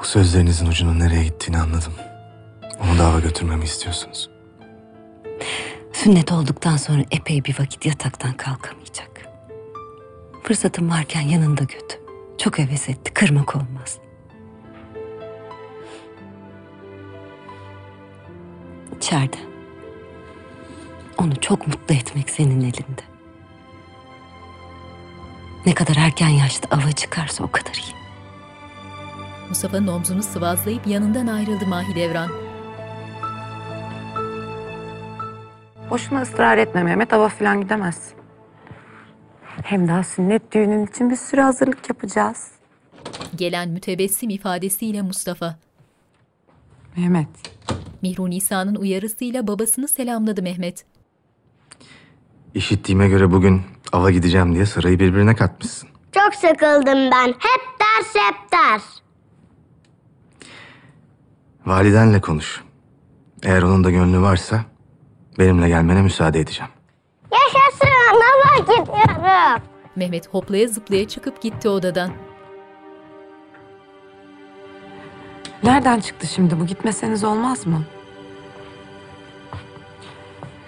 Bu sözlerinizin ucunun nereye gittiğini anladım. Onu dava götürmemi istiyorsunuz. Sünnet olduktan sonra epey bir vakit yataktan kalkamayacak. Fırsatım varken yanında götür. Çok heves etti, kırmak olmaz. İçeride. Onu çok mutlu etmek senin elinde. Ne kadar erken yaşta ava çıkarsa o kadar iyi. Mustafa'nın omzunu sıvazlayıp yanından ayrıldı Mahidevran. Boşuna ısrar etme Mehmet. Hava falan gidemez. Hem daha sünnet düğünün için bir sürü hazırlık yapacağız. Gelen mütebessim ifadesiyle Mustafa. Mehmet. Mihru Nisa'nın uyarısıyla babasını selamladı Mehmet. İşittiğime göre bugün ava gideceğim diye sırayı birbirine katmışsın. Çok sıkıldım ben. Hep ders hep ders. Validenle konuş. Eğer onun da gönlü varsa benimle gelmene müsaade edeceğim. Yaşasın hava gidiyorum. Mehmet hoplaya zıplaya çıkıp gitti odadan. Nereden çıktı şimdi bu? Gitmeseniz olmaz mı?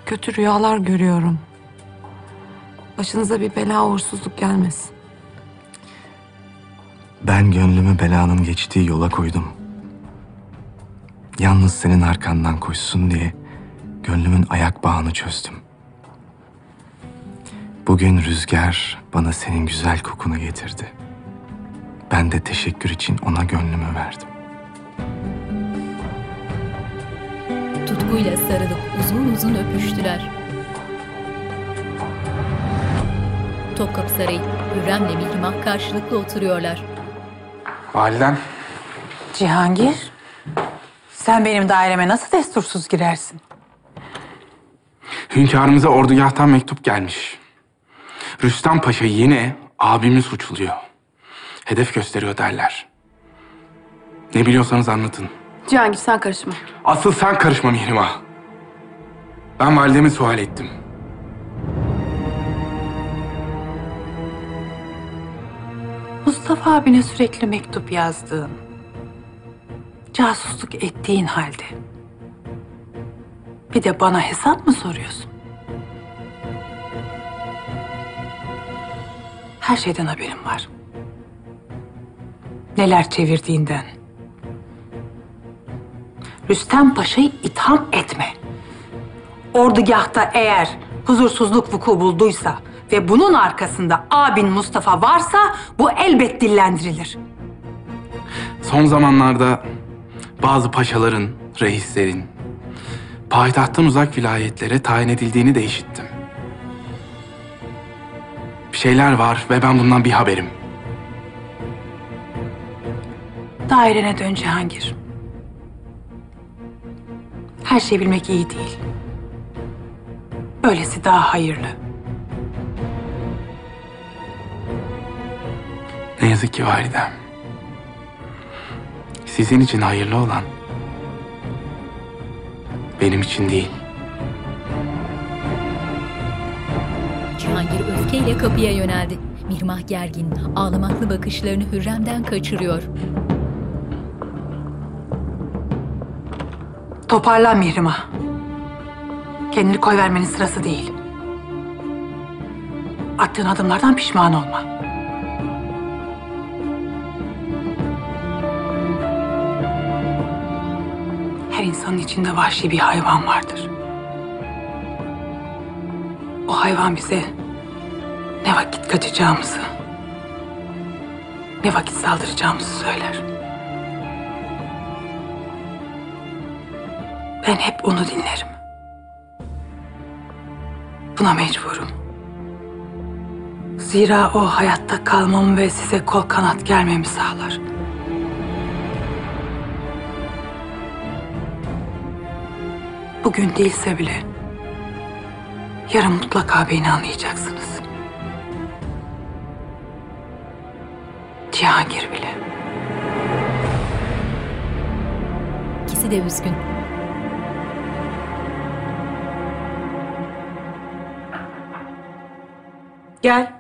Kötü rüyalar görüyorum. Başınıza bir bela uğursuzluk gelmesin. Ben gönlümü belanın geçtiği yola koydum. Yalnız senin arkandan koşsun diye gönlümün ayak bağını çözdüm. Bugün rüzgar bana senin güzel kokunu getirdi. Ben de teşekkür için ona gönlümü verdim. Tutkuyla sarılıp uzun uzun öpüştüler. Topkapı Sarayı, Hürrem'le Mihrimah karşılıklı oturuyorlar. Validem. Cihangir. Sen benim daireme nasıl destursuz girersin? Hünkârımıza ordugahtan mektup gelmiş. Rüstem Paşa yine abimi suçluyor. Hedef gösteriyor derler. Ne biliyorsanız anlatın. Cihangir sen karışma. Asıl sen karışma Mihrimah. Ben validemi sual ettim. Mustafa abine sürekli mektup yazdığın, casusluk ettiğin halde bir de bana hesap mı soruyorsun? Her şeyden haberim var. Neler çevirdiğinden. Rüstem Paşa'yı itham etme. Ordugahta eğer huzursuzluk vuku bulduysa ve bunun arkasında abin Mustafa varsa bu elbet dillendirilir. Son zamanlarda bazı paşaların, reislerin payitahttan uzak vilayetlere tayin edildiğini de işittim. Bir şeyler var ve ben bundan bir haberim. Dairene dön Cihangir. Her şeyi bilmek iyi değil. Böylesi daha hayırlı. Ne yazık ki validem. Sizin için hayırlı olan benim için değil. Cihangir öfkeyle kapıya yöneldi. Mihrimah gergin, ağlamaklı bakışlarını Hürrem'den kaçırıyor. Toparlan Mihrimah. Kendini koy vermenin sırası değil. Attığın adımlardan pişman olma. İnsanın içinde vahşi bir hayvan vardır. O hayvan bize ne vakit kaçacağımızı, ne vakit saldıracağımızı söyler. Ben hep onu dinlerim. Buna mecburum. Zira o hayatta kalmamı ve size kol kanat germemi sağlar. Bugün değilse bile yarın mutlaka beni anlayacaksınız. Cihangir bile. İkisi de üzgün. Gel.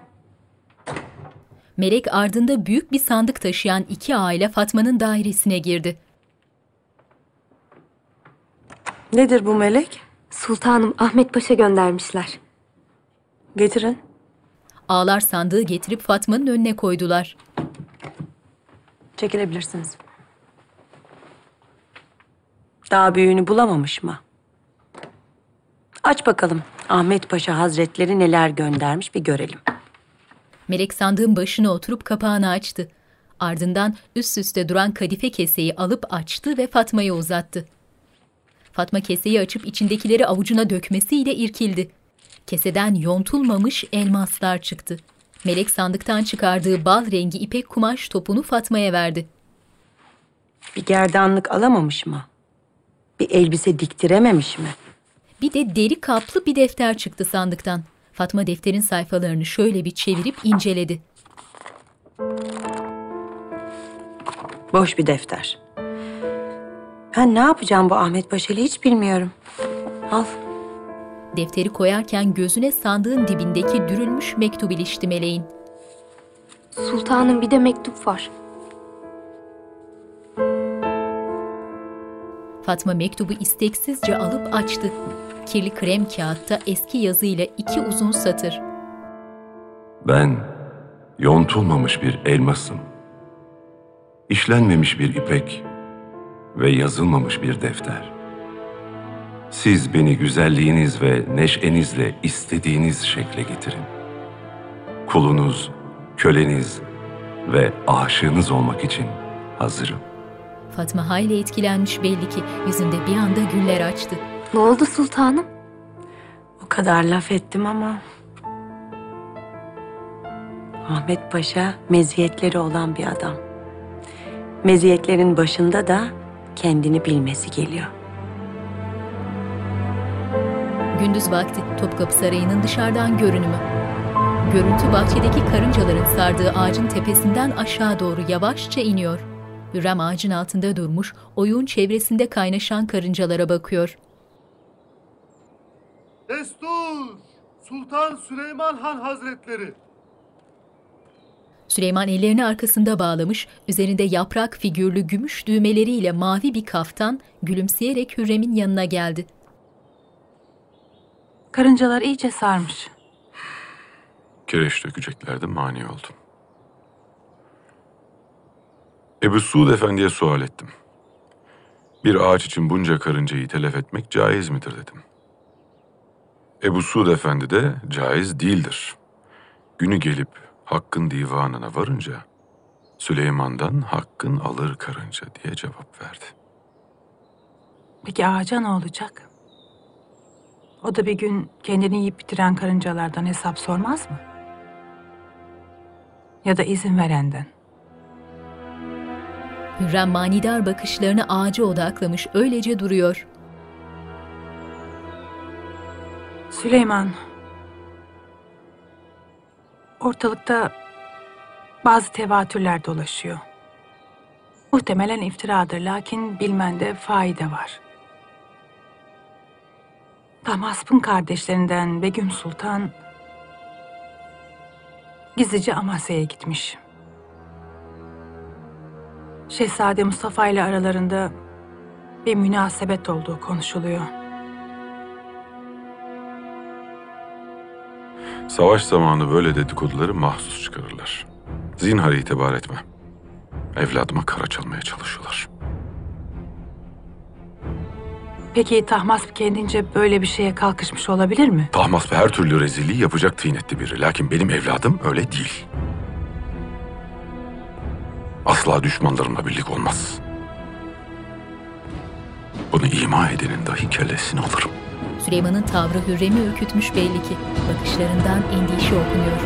Melek ardında büyük bir sandık taşıyan iki aile Fatma'nın dairesine girdi. Nedir bu melek? Sultanım Ahmet Paşa göndermişler. Getirin. Ağlar sandığı getirip Fatma'nın önüne koydular. Çekilebilirsiniz. Daha büyüğünü bulamamış mı? Aç bakalım. Ahmet Paşa Hazretleri neler göndermiş bir görelim. Melek sandığın başına oturup kapağını açtı. Ardından üst üste duran kadife keseyi alıp açtı ve Fatma'ya uzattı. Fatma keseyi açıp içindekileri avucuna dökmesiyle irkildi. Keseden yontulmamış elmaslar çıktı. Melek sandıktan çıkardığı bal rengi ipek kumaş topunu Fatma'ya verdi. Bir gerdanlık alamamış mı? Bir elbise diktirememiş mi? Bir de deri kaplı bir defter çıktı sandıktan. Fatma defterin sayfalarını şöyle bir çevirip inceledi. Boş bir defter. Ben ne yapacağım bu Ahmet Paşa ile hiç bilmiyorum. Al. Defteri koyarken gözüne sandığın dibindeki dürülmüş mektup ilişti meleğin. Sultanım bir de mektup var. Fatma mektubu isteksizce alıp açtı. Kirli krem kağıtta eski yazıyla iki uzun satır. Ben yontulmamış bir elmasım. İşlenmemiş bir ipek ve yazılmamış bir defter. Siz beni güzelliğiniz ve neşenizle istediğiniz şekle getirin. Kulunuz, köleniz ve aşığınız olmak için hazırım. Fatma hayli etkilenmiş belli ki yüzünde bir anda güller açtı. Ne oldu sultanım? O kadar laf ettim ama... Ahmet Paşa meziyetleri olan bir adam. Meziyetlerin başında da kendini bilmesi geliyor. Gündüz vakti Topkapı Sarayı'nın dışarıdan görünümü. Görüntü bahçedeki karıncaların sardığı ağacın tepesinden aşağı doğru yavaşça iniyor. Hürrem ağacın altında durmuş, oyun çevresinde kaynaşan karıncalara bakıyor. Destur! Sultan Süleyman Han Hazretleri! Süleyman ellerini arkasında bağlamış, üzerinde yaprak figürlü gümüş düğmeleriyle mavi bir kaftan gülümseyerek Hürrem'in yanına geldi. Karıncalar iyice sarmış. Kireç dökeceklerdi mani oldum. Ebu Suud Efendi'ye sual ettim. Bir ağaç için bunca karıncayı telef etmek caiz midir dedim. Ebu Suud Efendi de caiz değildir. Günü gelip Hakk'ın divanına varınca Süleyman'dan Hakk'ın alır karınca diye cevap verdi. Peki ağaca ne olacak? O da bir gün kendini yiyip bitiren karıncalardan hesap sormaz mı? Ya da izin verenden. Hürrem manidar bakışlarını ağaca odaklamış öylece duruyor. Süleyman. Ortalıkta bazı tevatürler dolaşıyor. Muhtemelen iftiradır lakin bilmende faide var. Damasp'ın kardeşlerinden Begüm Sultan gizlice Amasya'ya gitmiş. Şehzade Mustafa ile aralarında bir münasebet olduğu konuşuluyor. Savaş zamanı böyle dedikoduları mahsus çıkarırlar. Zinhar itibar etme. Evladıma kara çalmaya çalışıyorlar. Peki Tahmasp kendince böyle bir şeye kalkışmış olabilir mi? Tahmasp her türlü rezilliği yapacak tinetli biri. Lakin benim evladım öyle değil. asla düşmanlarımla birlik olmaz. Bunu ima edenin dahi kellesini alırım. Süleyman'ın tavrı Hürrem'i ürkütmüş belli ki. Bakışlarından endişe okunuyor.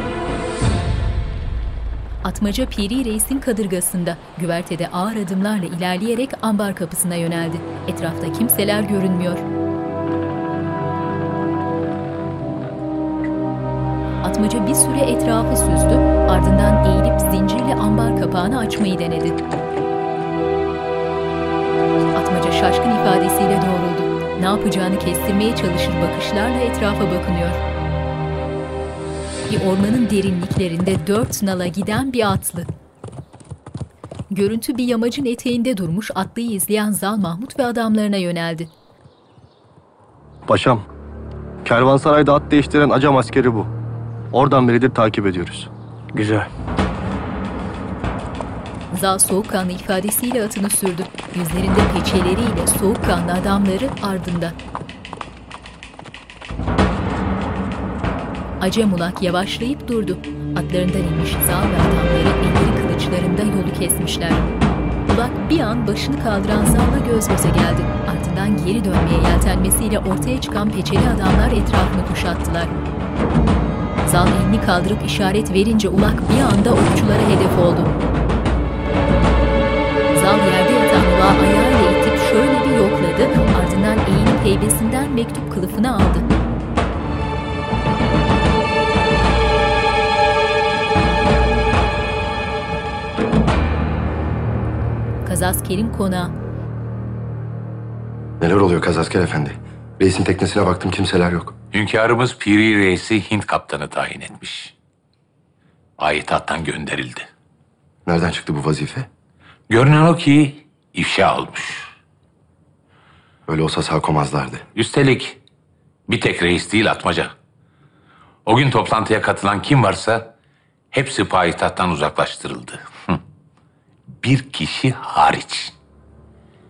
Atmaca Piri Reis'in kadırgasında, güvertede ağır adımlarla ilerleyerek ambar kapısına yöneldi. Etrafta kimseler görünmüyor. Atmaca bir süre etrafı süzdü, ardından eğilip zincirle ambar kapağını açmayı denedi. Atmaca şaşkın ifadesiyle doğruldu. Ne yapacağını kestirmeye çalışır bakışlarla etrafa bakınıyor. Bir ormanın derinliklerinde dört nala giden bir atlı. Görüntü bir yamacın eteğinde durmuş atlıyı izleyen Zal Mahmut ve adamlarına yöneldi. Paşam, kervansarayda at değiştiren acam askeri bu. Oradan beridir takip ediyoruz. Güzel. Zal soğukkanlı ifadesiyle atını sürdü. Yüzlerinde peçeleriyle soğukkanlı adamları ardında. Acem Ulak yavaşlayıp durdu. Atlarından inmiş Zal ve adamları elleri kılıçlarında yolu kesmişler. Ulak bir an başını kaldıran Zal'la göz göze geldi. Ardından geri dönmeye yeltenmesiyle ortaya çıkan peçeli adamlar etrafını kuşattılar. Zal elini kaldırıp işaret verince Ulak bir anda okçulara hedef oldu. Zal yerde yatan Ulak'ı ayağıyla itip şöyle bir yokladı, ardından eğilip heybesinden mektup kılıfını aldı. Kazasker'in konağı. Neler oluyor Kazasker Efendi? Reisin teknesine baktım kimseler yok. Hünkârımız Piri Reis'i Hint kaptanı tayin etmiş. Ayitattan gönderildi. Nereden çıktı bu vazife? Görünen o ki ifşa olmuş. Öyle olsa sağ komazlardı. Üstelik bir tek reis değil atmaca. O gün toplantıya katılan kim varsa hepsi payitahttan uzaklaştırıldı. Bir kişi hariç.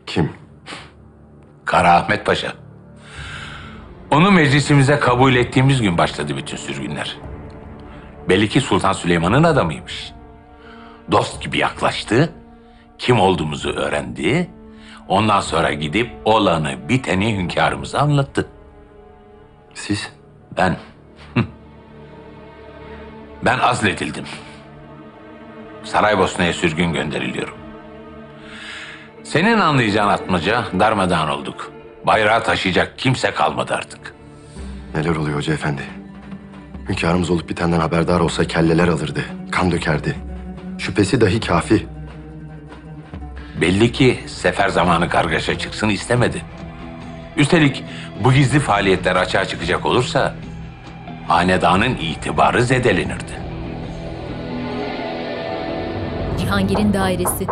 Kim? Kara Ahmet Paşa. Onu meclisimize kabul ettiğimiz gün başladı bütün sürgünler. Belli ki Sultan Süleyman'ın adamıymış. Dost gibi yaklaştı, kim olduğumuzu öğrendi. Ondan sonra gidip olanı biteni hünkârımıza anlattı. Siz? Ben. Ben azledildim. Saraybosna'ya sürgün gönderiliyorum. Senin anlayacağın atmaca darmadağın olduk. Bayrağı taşıyacak kimse kalmadı artık. Neler oluyor Hoca Efendi? Hünkârımız olup bitenden haberdar olsa kelleler alırdı, kan dökerdi. Şüphesi dahi kafi. Belli ki sefer zamanı kargaşa çıksın istemedi. Üstelik bu gizli faaliyetler açığa çıkacak olursa hanedanın itibarı zedelenirdi. Cihangir'in dairesi.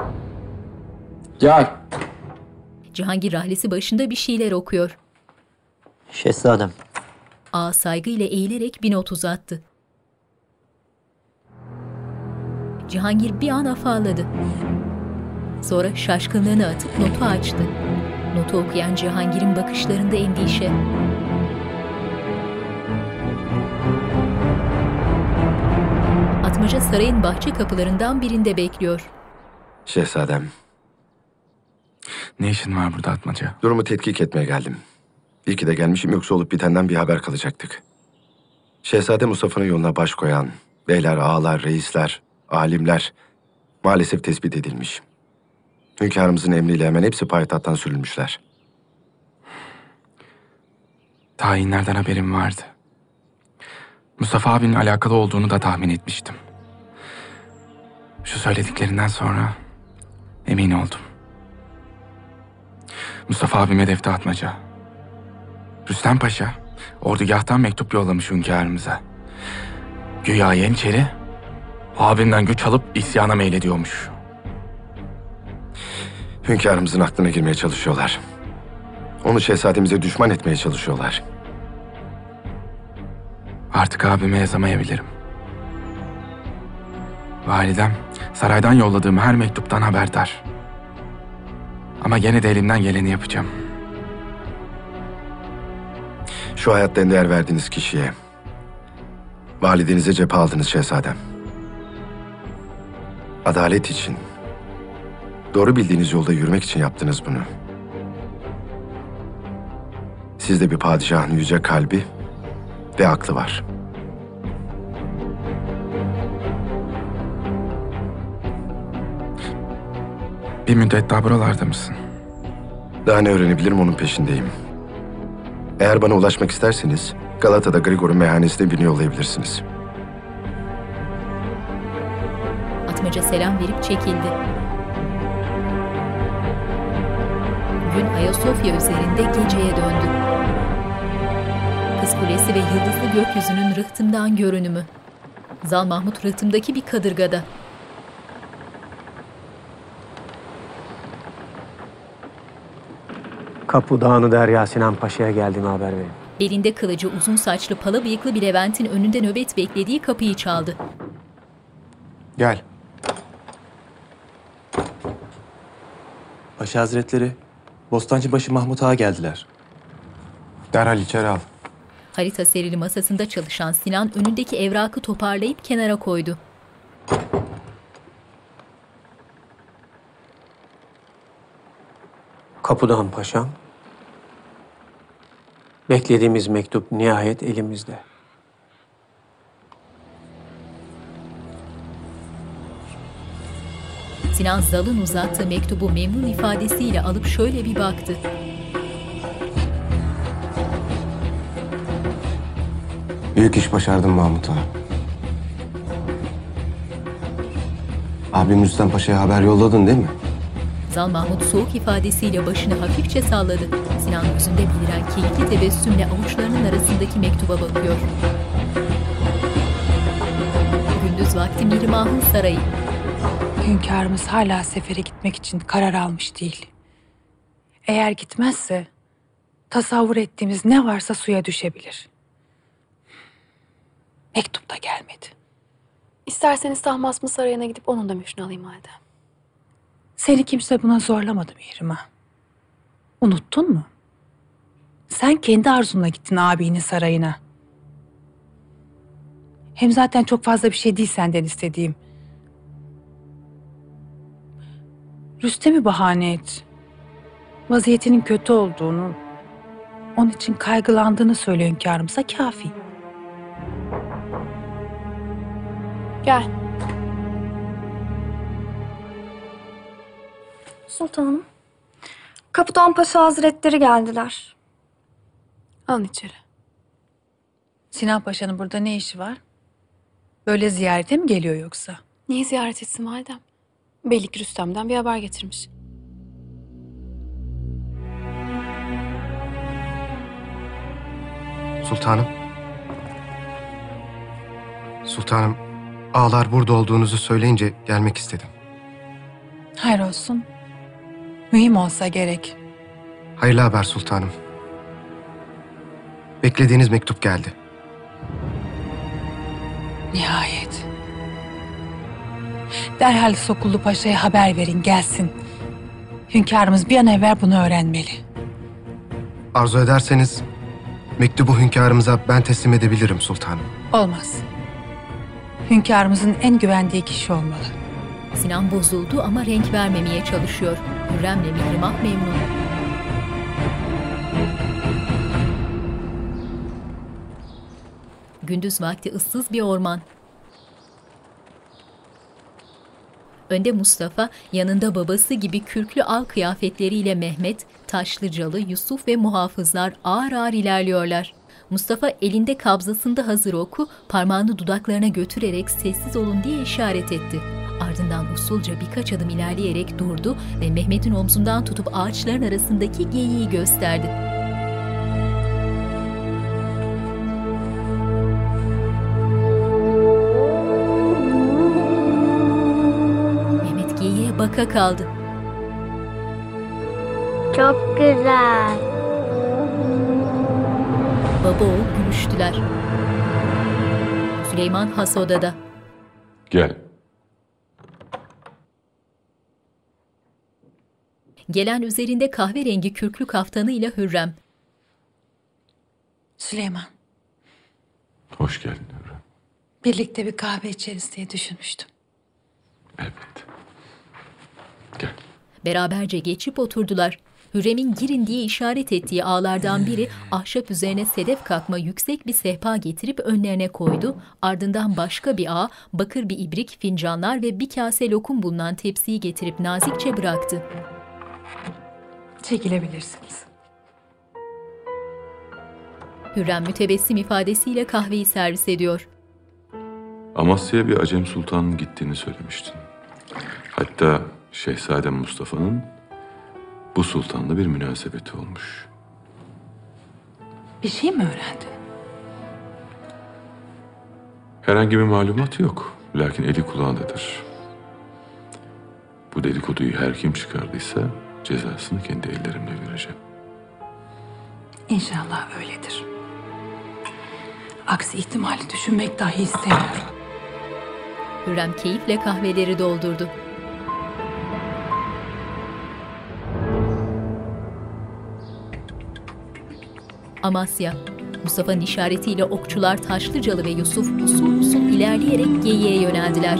Gel. Cihangir rahlesi başında bir şeyler okuyor. Şehzadem. Ağa saygıyla eğilerek bir not uzattı. Cihangir bir an afalladı. Sonra şaşkınlığını atıp notu açtı. Notu okuyan Cihangir'in bakışlarında endişe. Atmaca sarayın bahçe kapılarından birinde bekliyor. Şehzadem, Ne işin var burada Atmaca? durumu tetkik etmeye geldim. İyi ki de gelmişim yoksa olup bitenden bir haber kalacaktık. Şehzade Mustafa'nın yoluna baş koyan beyler, ağalar, reisler, alimler maalesef tespit edilmiş. Hünkârımızın emriyle hemen hepsi payitahttan sürülmüşler. Tayinlerden haberim vardı. Mustafa abinin alakalı olduğunu da tahmin etmiştim. Şu söylediklerinden sonra emin oldum. Mustafa abim hedefte atmaca. Rüstem Paşa ordugahtan mektup yollamış hünkârımıza. Güya Yeniçeri abimden güç alıp isyana meylediyormuş. Hünkârımızın aklına girmeye çalışıyorlar. Onu şehzademize düşman etmeye çalışıyorlar. Artık abime yazamayabilirim. Validem saraydan yolladığım her mektuptan haberdar. Ama gene de elimden geleni yapacağım. Şu hayatta en değer verdiğiniz kişiye, validenize cephe aldınız şehzadem. Adalet için, Doğru bildiğiniz yolda yürümek için yaptınız bunu. Sizde bir padişahın yüce kalbi ve aklı var. Bir müddet daha buralarda mısın? Daha ne öğrenebilirim onun peşindeyim. Eğer bana ulaşmak isterseniz Galata'da Grigor'un meyhanesine birini yollayabilirsiniz. Atmaca selam verip çekildi. Gün Ayasofya üzerinde geceye döndü. Kız Kulesi ve yıldızlı gökyüzünün rıhtımdan görünümü. Zal Mahmut rıhtımdaki bir kadırgada. Kapu Dağı'nı Derya Sinan Paşa'ya geldiğimi haber verin. Belinde kılıcı uzun saçlı pala bıyıklı bir Levent'in önünde nöbet beklediği kapıyı çaldı. Gel. Paşa Hazretleri, Bostancıbaşı Mahmut Ağa geldiler. Derhal içeri al. Harita serili masasında çalışan Sinan önündeki evrakı toparlayıp kenara koydu. Kapıdan paşam. Beklediğimiz mektup nihayet elimizde. Sinan Zal'ın uzattığı mektubu memnun ifadesiyle alıp şöyle bir baktı. Büyük iş başardın Mahmut Ağa. Abim Rüstem Paşa'ya haber yolladın değil mi? Zal Mahmut soğuk ifadesiyle başını hafifçe salladı. Sinan yüzünde beliren keyifli tebessümle avuçlarının arasındaki mektuba bakıyor. Gündüz vakti Mihrimah'ın sarayı. Hünkârımız hala sefere gitmek için karar almış değil. Eğer gitmezse tasavvur ettiğimiz ne varsa suya düşebilir. Mektup da gelmedi. İsterseniz Tahmasp Sarayı'na gidip onun da müşünü alayım halde. Seni kimse buna zorlamadı Mihrimah. Unuttun mu? Sen kendi arzunla gittin abinin sarayına. Hem zaten çok fazla bir şey değil senden istediğim. Rüstem'i bahane et. Vaziyetinin kötü olduğunu, onun için kaygılandığını söyle hünkârımıza kafi. Gel. Sultanım. Kapıdan Paşa Hazretleri geldiler. Alın içeri. Sinan Paşa'nın burada ne işi var? Böyle ziyarete mi geliyor yoksa? Niye ziyaret etsin validem? Belli ki Rüstem'den bir haber getirmiş. Sultanım. Sultanım, ağlar burada olduğunuzu söyleyince gelmek istedim. Hayır olsun. Mühim olsa gerek. Hayırlı haber sultanım. Beklediğiniz mektup geldi. Nihayet. Derhal Sokullu Paşa'ya haber verin gelsin. Hünkârımız bir an evvel bunu öğrenmeli. Arzu ederseniz mektubu hünkârımıza ben teslim edebilirim sultanım. Olmaz. Hünkârımızın en güvendiği kişi olmalı. Sinan bozuldu ama renk vermemeye çalışıyor. Hürrem'le Mihrimah memnun. Gündüz vakti ıssız bir orman. Önde Mustafa, yanında babası gibi kürklü al kıyafetleriyle Mehmet, Taşlıcalı, Yusuf ve muhafızlar ağır ağır ilerliyorlar. Mustafa elinde kabzasında hazır oku, parmağını dudaklarına götürerek sessiz olun diye işaret etti. Ardından usulca birkaç adım ilerleyerek durdu ve Mehmet'in omzundan tutup ağaçların arasındaki geyiği gösterdi. Baka kaldı. Çok güzel. Baba oğul gülüştüler. Süleyman has odada. Gel. Gelen üzerinde kahverengi kürklü kaftanıyla Hürrem. Süleyman, Hoş geldin. birlikte bir kahve içeriz diye düşünmüştüm. Beraberce geçip oturdular. Hürrem'in girin diye işaret ettiği ağlardan biri ahşap üzerine sedef kalkma yüksek bir sehpa getirip önlerine koydu. Ardından başka bir ağ, bakır bir ibrik, fincanlar ve bir kase lokum bulunan tepsiyi getirip nazikçe bıraktı. Çekilebilirsiniz. Hürrem mütebessim ifadesiyle kahveyi servis ediyor. Amasya'ya bir Acem Sultan'ın gittiğini söylemiştin. Hatta Şehzadem Mustafa'nın bu sultanla bir münasebeti olmuş. Bir şey mi öğrendin? Herhangi bir malumat yok. Lakin eli kulağındadır. Bu dedikoduyu her kim çıkardıysa cezasını kendi ellerimle vereceğim. İnşallah öyledir. Aksi ihtimali düşünmek dahi istemiyorum. Hürrem keyifle kahveleri doldurdu. Amasya. Mustafa'nın işaretiyle okçular Taşlıcalı ve Yusuf usul usul ilerleyerek geyiğe yöneldiler.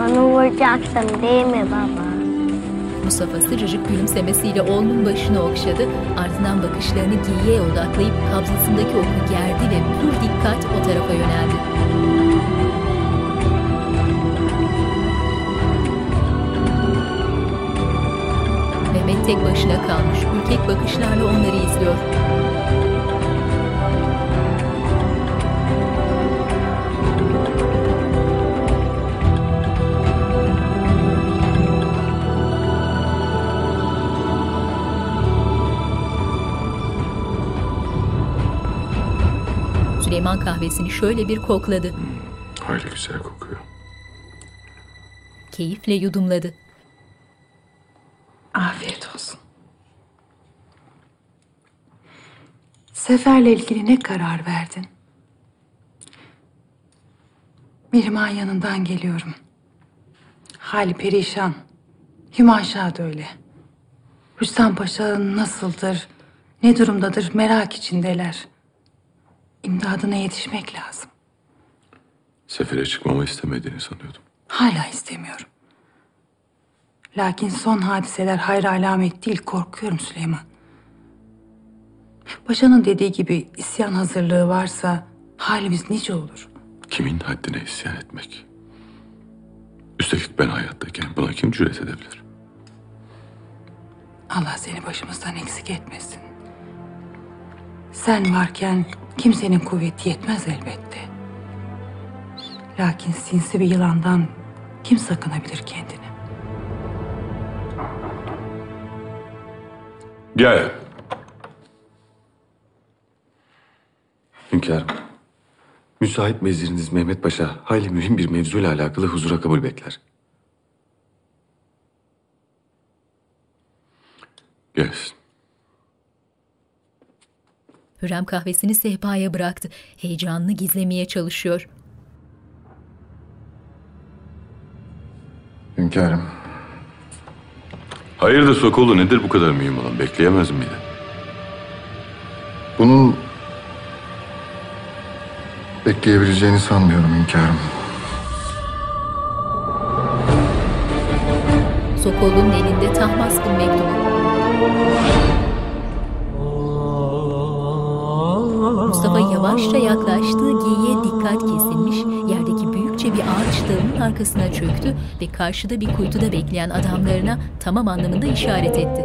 Onu vuracaksın değil mi baba? Mustafa sıcacık gülümsemesiyle oğlunun başını okşadı, ardından bakışlarını giyiye odaklayıp kabzasındaki oku gerdi ve pür dikkat o tarafa yöneldi. Mehmet tek başına kalmış, ürkek bakışlarla onları izliyor. Süleyman kahvesini şöyle bir kokladı. Hayli güzel kokuyor. Keyifle yudumladı. Afiyet olsun. Seferle ilgili ne karar verdin? Mihrimah'ın yanından geliyorum. Hali perişan. Hümanşah da öyle. Rüstem Paşa nasıldır, ne durumdadır merak içindeler. İmdadına yetişmek lazım. Sefere çıkmamı istemediğini sanıyordum. Hala istemiyorum. Lakin son hadiseler hayra alamet değil, korkuyorum Süleyman. Paşanın dediği gibi isyan hazırlığı varsa halimiz nice olur. Kimin haddine isyan etmek? Üstelik ben hayattayken buna kim cüret edebilir? Allah seni başımızdan eksik etmesin. Sen varken kimsenin kuvveti yetmez elbette. Lakin sinsi bir yılandan kim sakınabilir kendini? Gel. Hünkârım. Müsait veziriniz Mehmet Paşa hayli mühim bir mevzuyla alakalı huzura kabul bekler. Gelsin. Hürrem kahvesini sehpaya bıraktı. Heyecanını gizlemeye çalışıyor. Hünkârım. Hayırdır Sokollu nedir bu kadar mühim olan? Bekleyemez miydi? Bunun bekleyebileceğini sanmıyorum hünkârım. Sokollu'nun elinde Tahmasp'ın mektubu. Mustafa yavaşça yaklaştığı geyiğe dikkat kesilmiş, büyükçe bir ağaç dalının arkasına çöktü ve karşıda bir kuytuda bekleyen adamlarına tamam anlamında işaret etti.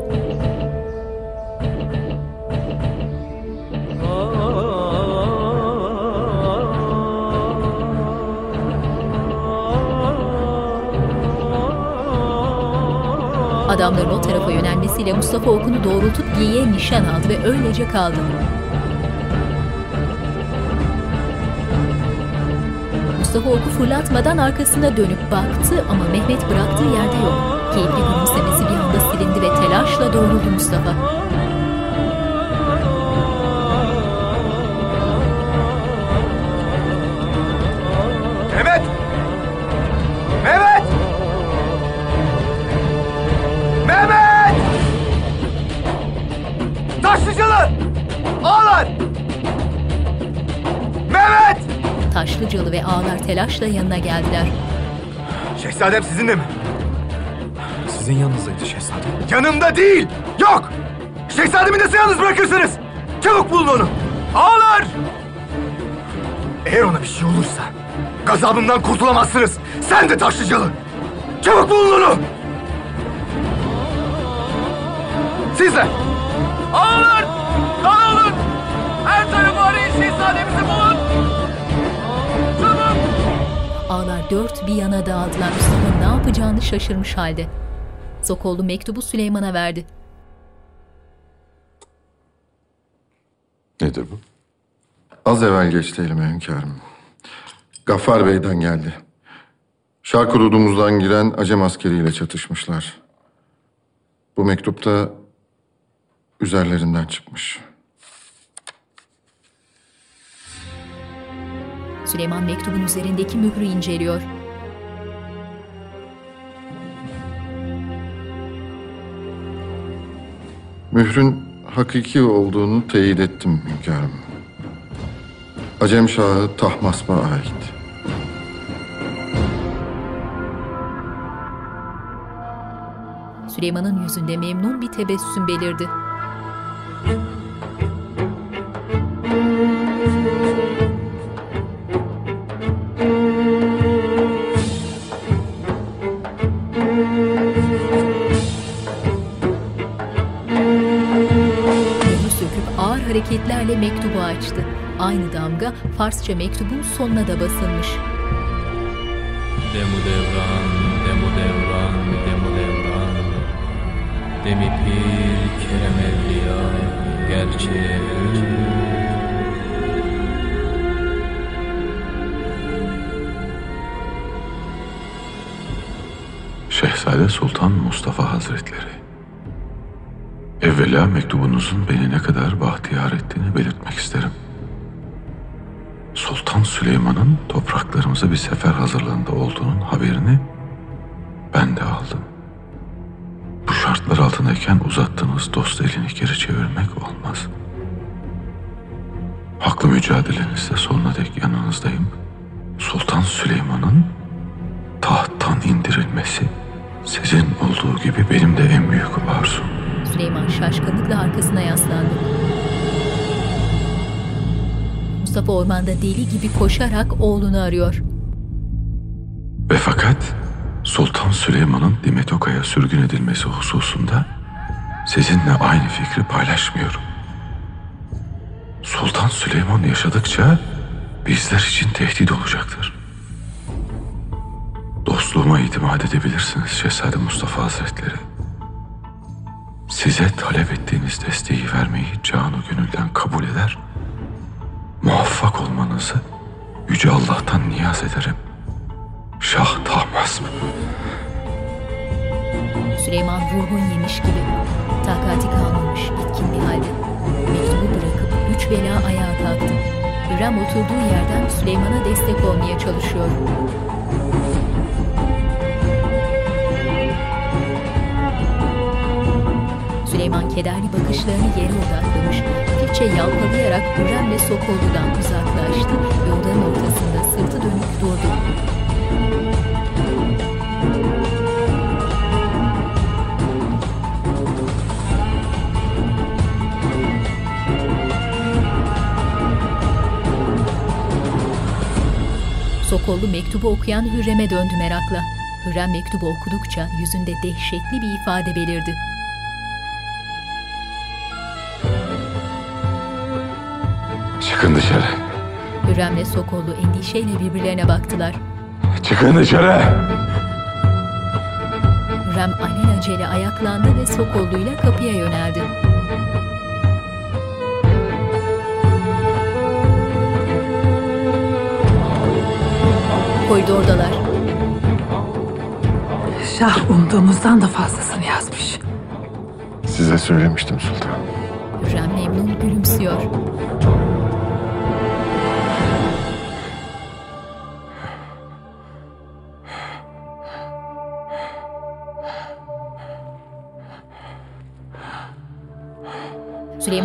Adamların o tarafa yönelmesiyle Mustafa okunu doğrultup geyiğe nişan aldı ve öylece kaldı. Mustafa oku fırlatmadan arkasına dönüp baktı ama Mehmet bıraktığı yerde yok. Keyifli gülümsemesi bir anda silindi ve telaşla doğruldu Mustafa. Taşlıcalı ve ağalar telaşla yanına geldiler. Şehzadem sizinle mi? Sizin yanınızdaydı şehzadem. Yanımda değil! Yok! Şehzademi nasıl yalnız bırakırsınız? Çabuk bulun onu! Ağlar! Eğer ona bir şey olursa gazabımdan kurtulamazsınız. Sen de Taşlıcalı! Çabuk bulun onu! Dört bir yana dağıldılar. Mustafa ne yapacağını şaşırmış halde. Sokollu mektubu Süleyman'a verdi. Nedir bu? Az evvel geçti elime hünkârım. Gaffar Bey'den geldi. Şark hududumuzdan giren Acem askeriyle çatışmışlar. Bu mektupta üzerlerinden çıkmış. Süleyman mektubun üzerindeki mührü inceliyor. Mührün hakiki olduğunu teyit ettim hünkârım. Acem Şahı Tahmasp'a ait. Süleyman'ın yüzünde memnun bir tebessüm belirdi. Hareketlerle mektubu açtı. Aynı damga Farsça mektubun sonuna da basılmış. Demu devran, demu devran, demu devran. Demi pir, kerem evliya, gerçeğe ötür. Şehzade Sultan Mustafa Hazretleri. Evvela mektubunuzun beni ne kadar bahtiyar ettiğini belirtmek isterim. Sultan Süleyman'ın topraklarımıza bir sefer hazırlığında olduğunun haberini ben de aldım. Bu şartlar altındayken uzattığınız dost elini geri çevirmek olmaz. Haklı mücadelenizde sonuna dek yanınızdayım. Sultan Süleyman'ın tahttan indirilmesi sizin olduğu gibi benim de en büyük arzum. Süleyman şaşkınlıkla arkasına yaslandı. Mustafa ormanda deli gibi koşarak oğlunu arıyor. Ve fakat Sultan Süleyman'ın Dimetoka'ya sürgün edilmesi hususunda sizinle aynı fikri paylaşmıyorum. Sultan Süleyman yaşadıkça bizler için tehdit olacaktır. Dostluğuma itimat edebilirsiniz Şehzade Mustafa Hazretleri. Size talep ettiğiniz desteği vermeyi canı gönülden kabul eder. Muvaffak olmanızı Yüce Allah'tan niyaz ederim. Şah Tahmasp. Süleyman ruhun yemiş gibi. Takati kalmamış, bitkin bir halde. Mektubu bırakıp güç bela ayağa kalktı. Hürrem oturduğu yerden Süleyman'a destek olmaya çalışıyor. Süleyman kederli bakışlarını yere odaklamış, hafifçe yalpalayarak Hürrem ve Sokollu'dan uzaklaştı ve odanın ortasında sırtı dönük durdu. Sokollu mektubu okuyan Hürrem'e döndü merakla. Hürrem mektubu okudukça yüzünde dehşetli bir ifade belirdi. Çıkın dışarı. Hürrem'le Sokollu endişeyle birbirlerine baktılar. Çıkın dışarı. Hürrem alelacele ayaklandı ve Sokollu'yla kapıya yöneldi. Koridordalar. Şah umduğumuzdan da fazlasını yazmış. Size söylemiştim sultan. Hürrem memnun gülümsüyor.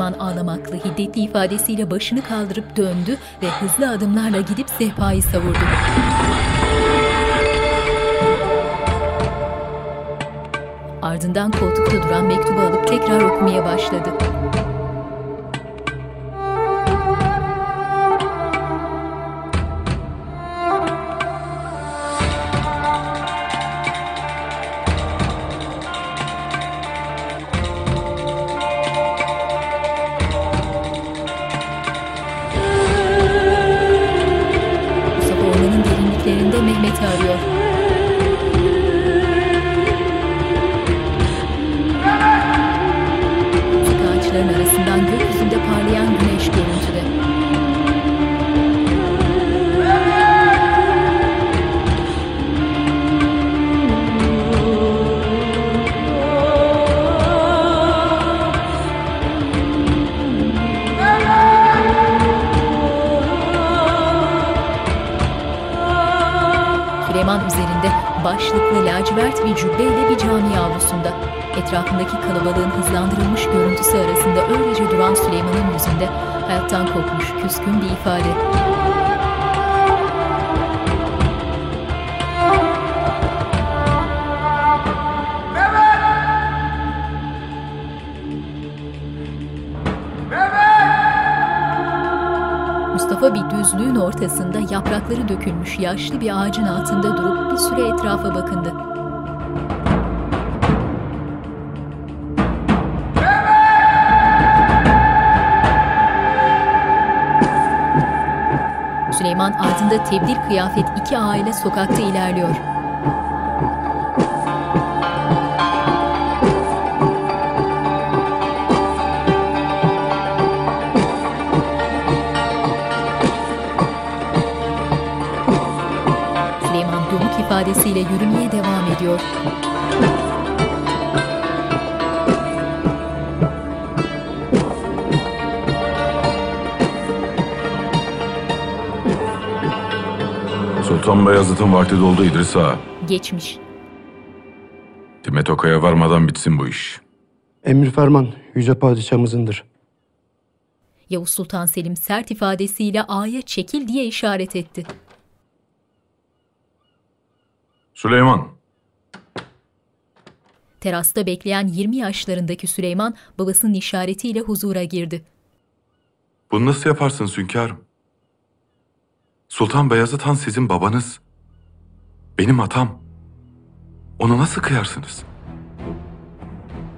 Süleyman ağlamaklı, hiddetli ifadesiyle başını kaldırıp döndü ve hızlı adımlarla gidip sehpayı savurdu. Ardından koltukta duran mektubu alıp tekrar okumaya başladı. Başlıklı lacivert bir cübbeyle bir cami avlusunda. Etrafındaki kalabalığın hızlandırılmış görüntüsü arasında öylece duran Süleyman'ın yüzünde hayattan kopmuş küskün bir ifade. Düzlüğün ortasında yaprakları dökülmüş yaşlı bir ağacın altında durup bir süre etrafa bakındı. Süleyman ardında tebdil kıyafet iki aile sokakta ilerliyor. İfadesiyle yürümeye devam ediyor. Sultan Beyazıt'ın vakti doldu İdris Ağa. Geçmiş. Timet Oka'ya varmadan bitsin bu iş. Emir ferman yüce padişahımızındır. Yavuz Sultan Selim sert ifadesiyle ağaya çekil diye işaret etti. Süleyman, Terasta bekleyen 20 yaşlarındaki Süleyman babasının işaretiyle huzura girdi. bunu nasıl yaparsınız hünkârım? Sultan Beyazıt Han sizin babanız. Benim atam. Onu nasıl kıyarsınız?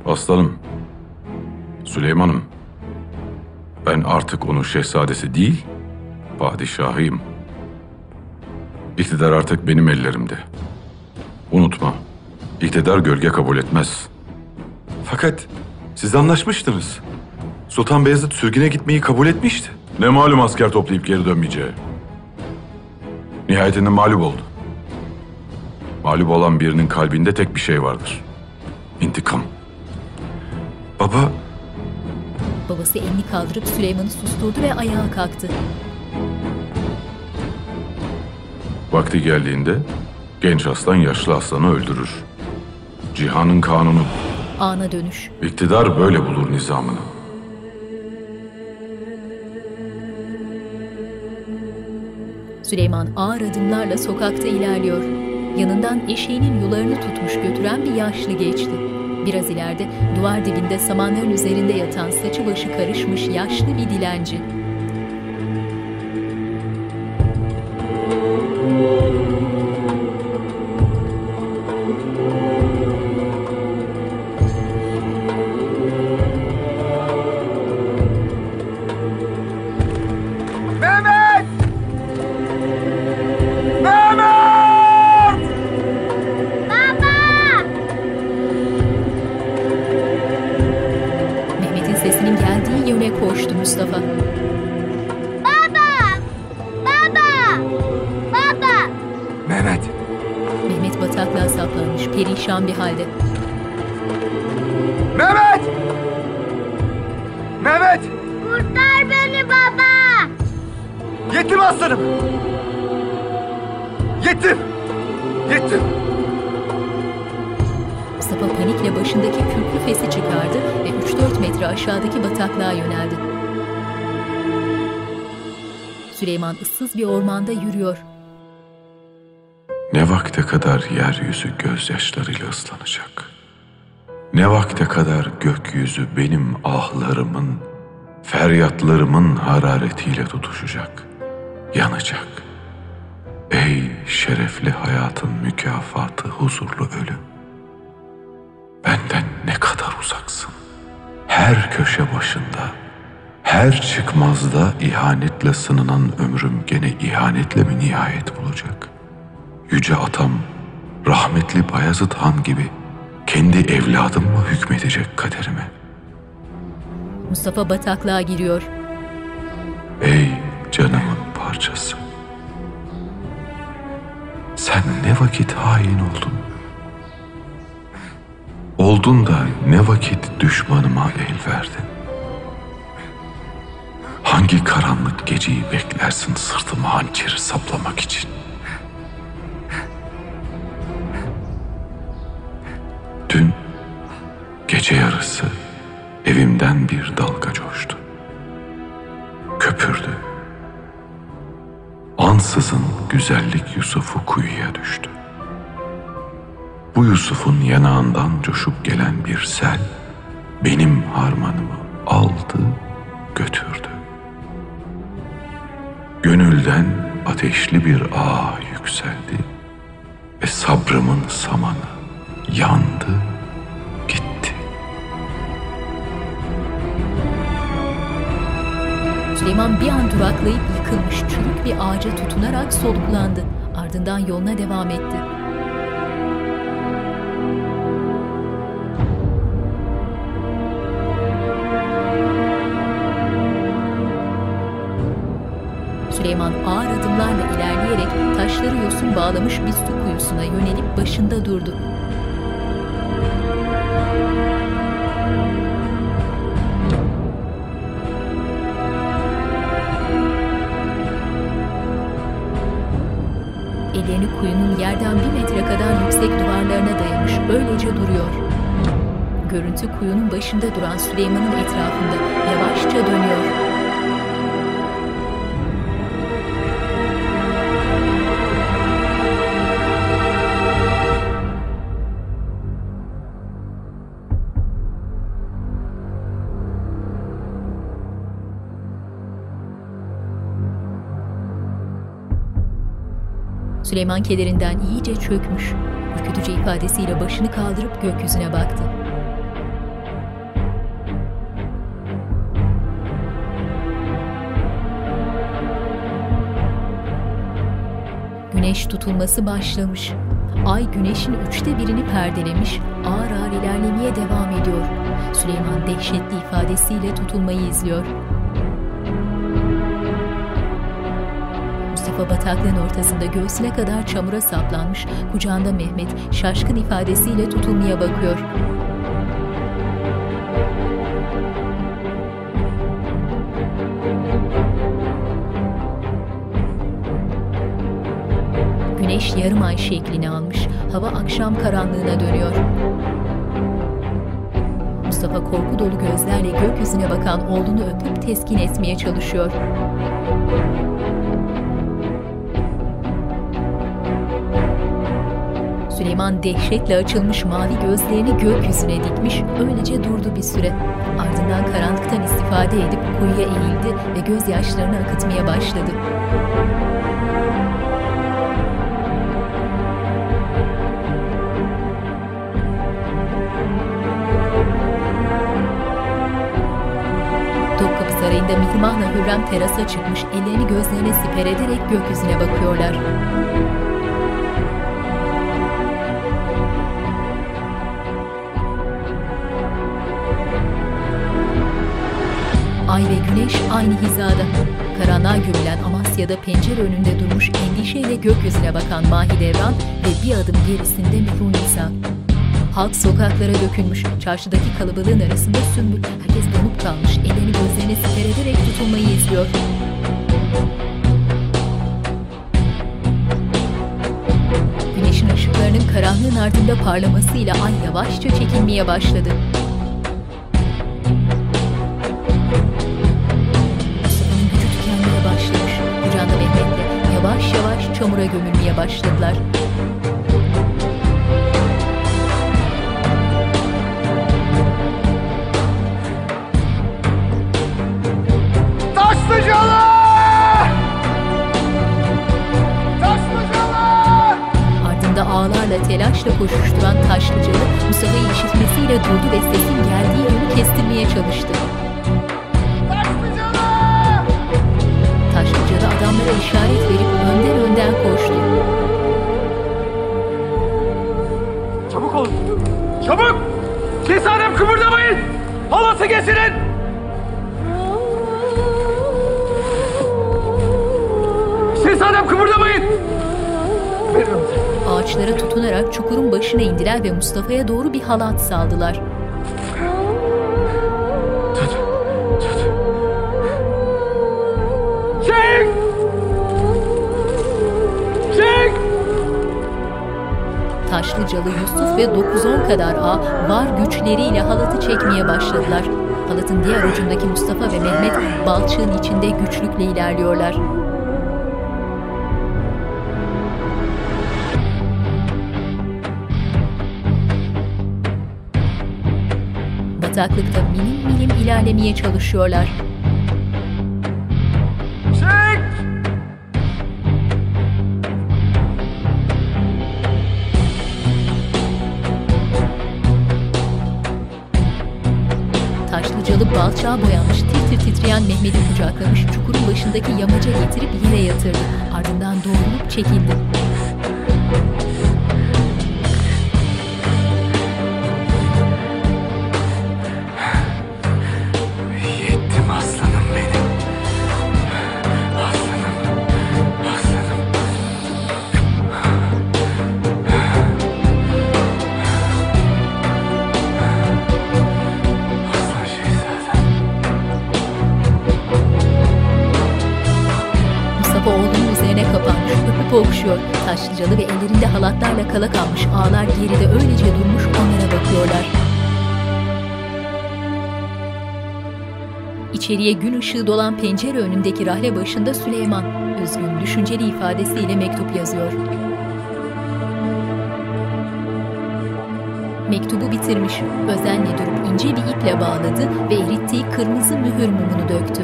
Aslanım, Süleyman'ım. Ben artık onun şehzadesi değil, padişahıyım. İktidar artık benim ellerimde. Unutma, iktidar gölge kabul etmez. Fakat siz anlaşmıştınız. Sultan Beyazıt sürgüne gitmeyi kabul etmişti. Ne malum asker toplayıp geri dönmeyeceği. Nihayetinde mağlup oldu. Mağlup olan birinin kalbinde tek bir şey vardır. İntikam. Baba Babası elini kaldırıp Süleyman'ı susturdu ve ayağa kalktı. vakti geldiğinde genç aslan yaşlı aslanı öldürür. Cihanın kanunu. Ana dönüş. İktidar böyle bulur nizamını. Süleyman ağır adımlarla sokakta ilerliyor. Yanından eşeğinin yularını tutmuş götüren bir yaşlı geçti. Biraz ileride duvar dibinde samanların üzerinde yatan saçı başı karışmış yaşlı bir dilenci. Aslanım! Yetim! Yetim! Mustafa panikle başındaki kürklü fesi çıkardı ve 3-4 metre aşağıdaki bataklığa yöneldi. Süleyman ıssız bir ormanda yürüyor. Ne vakte kadar yeryüzü gözyaşlarıyla ıslanacak? Ne vakte kadar gökyüzü benim ahlarımın, feryatlarımın hararetiyle tutuşacak, yanacak? Ey şerefli hayatın mükafatı huzurlu ölüm! Benden ne kadar uzaksın? Her köşe başında, her çıkmazda ihanetle sınınan ömrüm gene ihanetle mi nihayet bulacak? Yüce atam, rahmetli Bayezid Han gibi kendi evladım mı hükmedecek kaderime? Mustafa bataklığa giriyor. Ey canımın parçası! Sen ne vakit hain oldun? Oldun da ne vakit düşmanıma el verdin? Hangi karanlık geceyi beklersin sırtıma hançeri saplamak için? Dün gece yarısı evimden bir dalga coştu. Köpürdü. Ansızın güzellik Yusuf'u kuyuya düştü. Bu Yusuf'un yanağından coşup gelen bir sel benim harmanımı aldı, götürdü. Gönülden ateşli bir ağ yükseldi ve sabrımın samanı yandı, Süleyman bir an duraklayıp yıkılmış çürük bir ağaca tutunarak soluklandı. Ardından yoluna devam etti. Süleyman ağır adımlarla ilerleyerek taşları yosun bağlamış bir su kuyusuna yönelip başında durdu. Ellerini kuyunun yerden bir metre kadar yüksek duvarlarına dayamış öylece duruyor. Görüntü kuyunun başında duran Süleyman'ın etrafında yavaşça dönüyor. Süleyman kederinden iyice çökmüş. Ürkütücü ifadesiyle başını kaldırıp gökyüzüne baktı. Güneş tutulması başlamış. Ay güneşin üçte birini perdelemiş, ağır ağır ilerlemeye devam ediyor. Süleyman dehşetli ifadesiyle tutulmayı izliyor. Mustafa bataklığın ortasında göğsüne kadar çamura saplanmış, kucağında Mehmet şaşkın ifadesiyle tutulmaya bakıyor. Güneş yarım ay şeklini almış, hava akşam karanlığına dönüyor. Mustafa korku dolu gözlerle gökyüzüne bakan oğlunu öpüp teskin etmeye çalışıyor. Süleyman dehşetle açılmış mavi gözlerini gökyüzüne dikmiş, öylece durdu bir süre. Ardından karanlıktan istifade edip kuyuya eğildi ve gözyaşlarını akıtmaya başladı. Topkapı Sarayı'nda Mihrimah'la Hürrem terasa çıkmış, ellerini gözlerine siper ederek gökyüzüne bakıyorlar. Ay ve güneş aynı hizada. Karanlığa gömülen Amasya'da pencere önünde durmuş endişeyle gökyüzüne bakan Mahidevran ve bir adım gerisinde Nisa. Halk sokaklara dökülmüş, çarşıdaki kalabalığın arasında sümbül. Herkes donup kalmış, ellerini gözlerine siper ederek tutulmayı izliyor. Güneşin ışıklarının karanlığın ardında parlamasıyla ay yavaşça çekilmeye başladı. Mustafa'ya doğru bir halat saldılar. Çek! Çek! Taşlıcalı Yusuf ve 9-10 kadar ağ var güçleriyle halatı çekmeye başladılar. Halatın diğer ucundaki Mustafa ve Mehmet balçığın içinde güçlükle ilerliyorlar. Bataklıkta milim milim ilerlemeye çalışıyorlar. Taşlıcalı balçağa boyanmış tir tir titreyen Mehmet'i kucaklamış çukurun başındaki yamaca getirip yere yatırdı. Ardından doğrulup çekildi. Taşlıcalı ve ellerinde halatlarla kala kalmış ağlar geride öylece durmuş onlara bakıyorlar. İçeriye gün ışığı dolan pencere önündeki rahle başında Süleyman, üzgün, düşünceli ifadesiyle mektup yazıyor. Mektubu bitirmiş, özenle durup ince bir iple bağladı ve erittiği kırmızı mühür mumunu döktü.